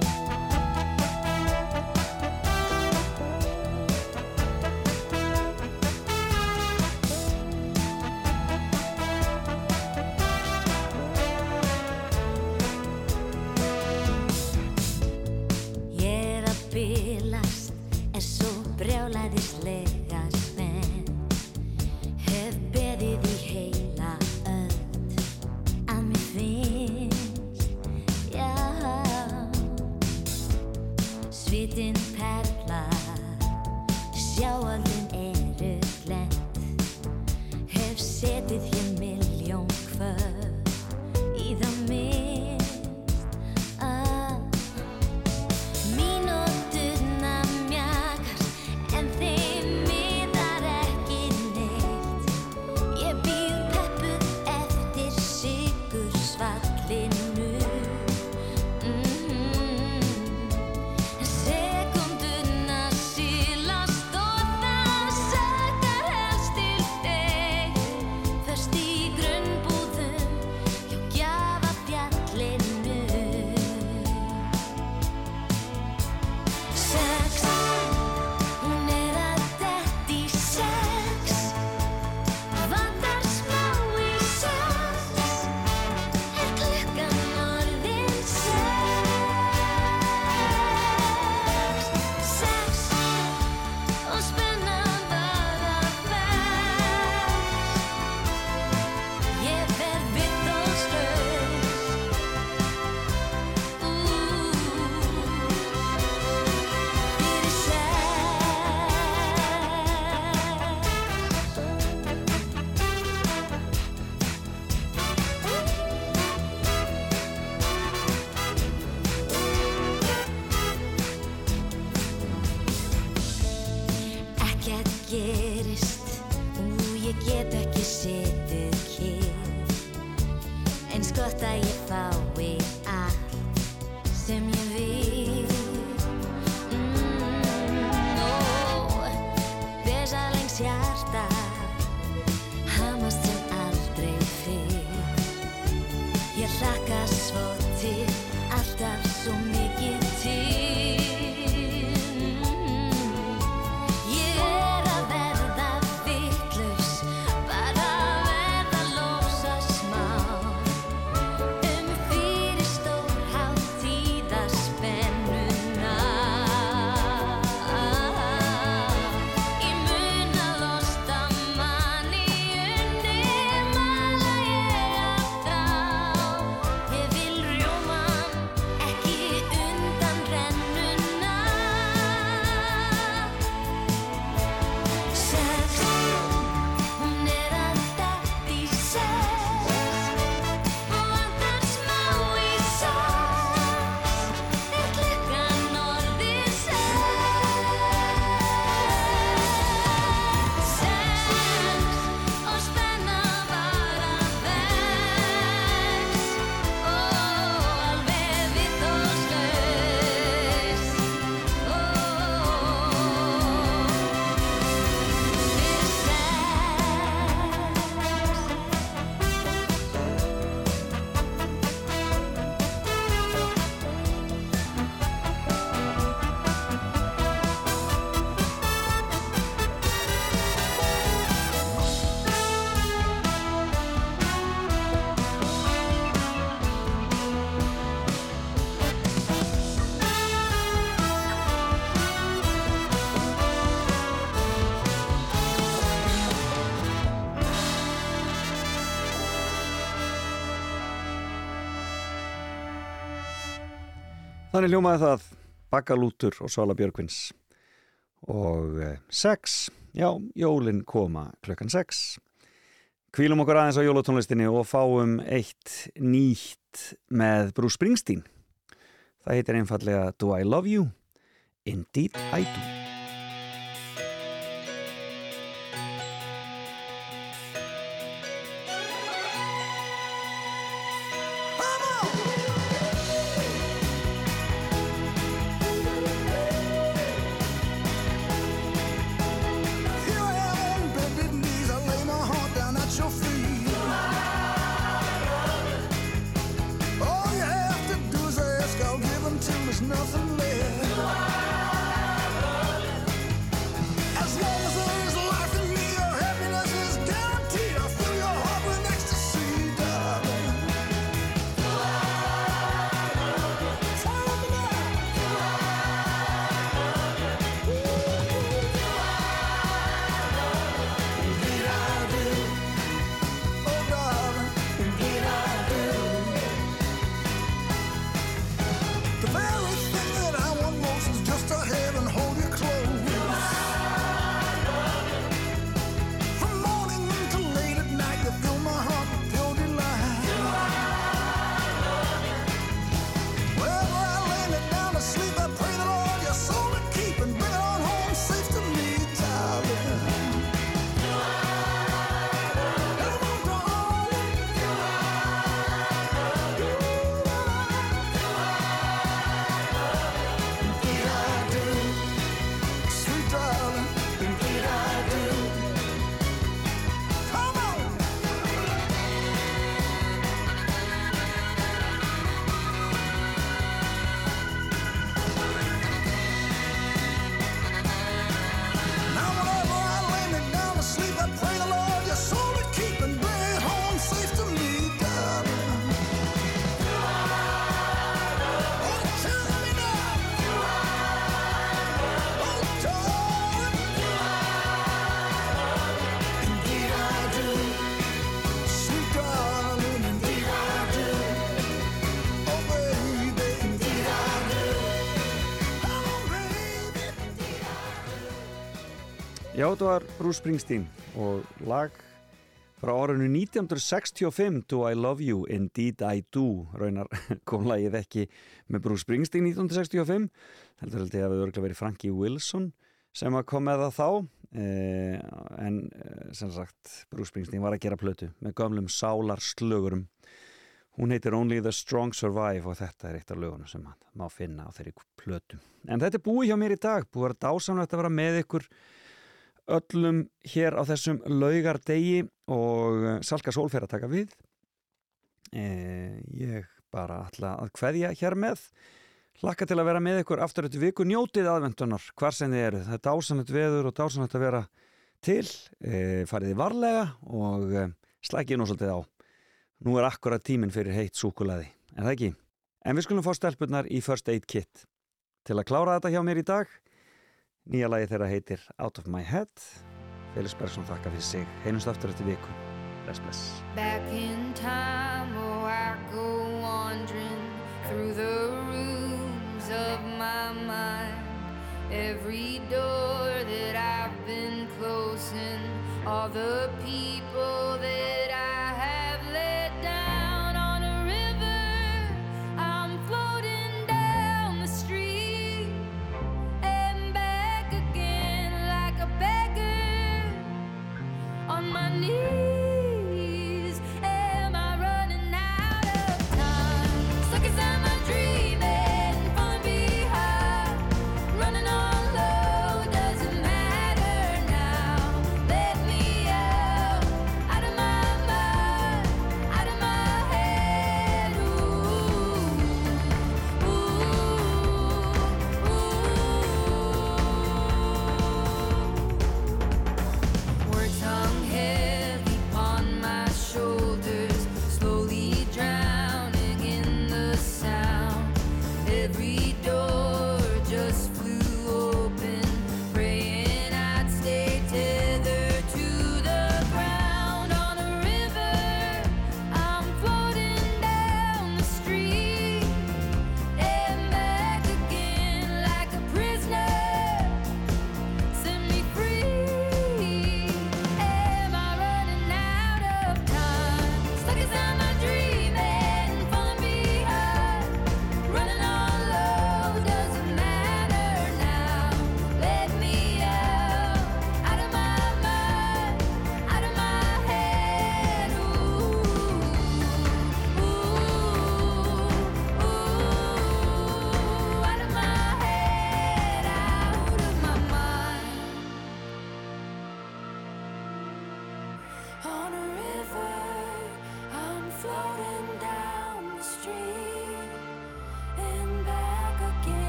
Þannig hljómaði það Bakalútur og Svala Björgvins og eh, sex, já, jólin koma klukkan sex. Kvílum okkur aðeins á jólatónlistinni og fáum eitt nýtt með Bruce Springsteen. Það heitir einfallega Do I Love You? Indeed I Do. Þetta var Bruce Springsteen og lag frá árinu 1965 Do I Love You, Indeed I Do. Raunar kom lagið ekki með Bruce Springsteen 1965 heldur held ég að það örgulega verið Frankie Wilson sem kom með það þá. Eh, en eh, sem sagt Bruce Springsteen var að gera plötu með gömlum sálar slögurum hún heitir Only the Strong Survive og þetta er eitt af lögunum sem maður finna á þeirri plötu. En þetta er búið hjá mér í dag búið að vera dásamlegt að vera með ykkur öllum hér á þessum laugardegi og eh, Salka Sól fer að taka við. Eh, ég bara ætla að kveðja hér með. Hlakka til að vera með ykkur aftur þetta viku. Njótið aðvendunar hvar sem þið eru, það er dásanlegt veður og dásanlegt að vera til. Eh, fariði varlega og eh, slækið nú svolítið á. Nú er akkurat tíminn fyrir heitt súkulaði en það ekki, en við skulum fá stelpunnar í First Aid Kit til að klára þetta hjá mér í dag Nýja lagi þeirra heitir Out of My Head. Felix Bergson þakka fyrir sig. Heinumst aftur eftir viku. Bless, bless.
Back in time, oh, I go wandering through the rooms of my mind. Every door that I've been closing, all the people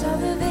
of the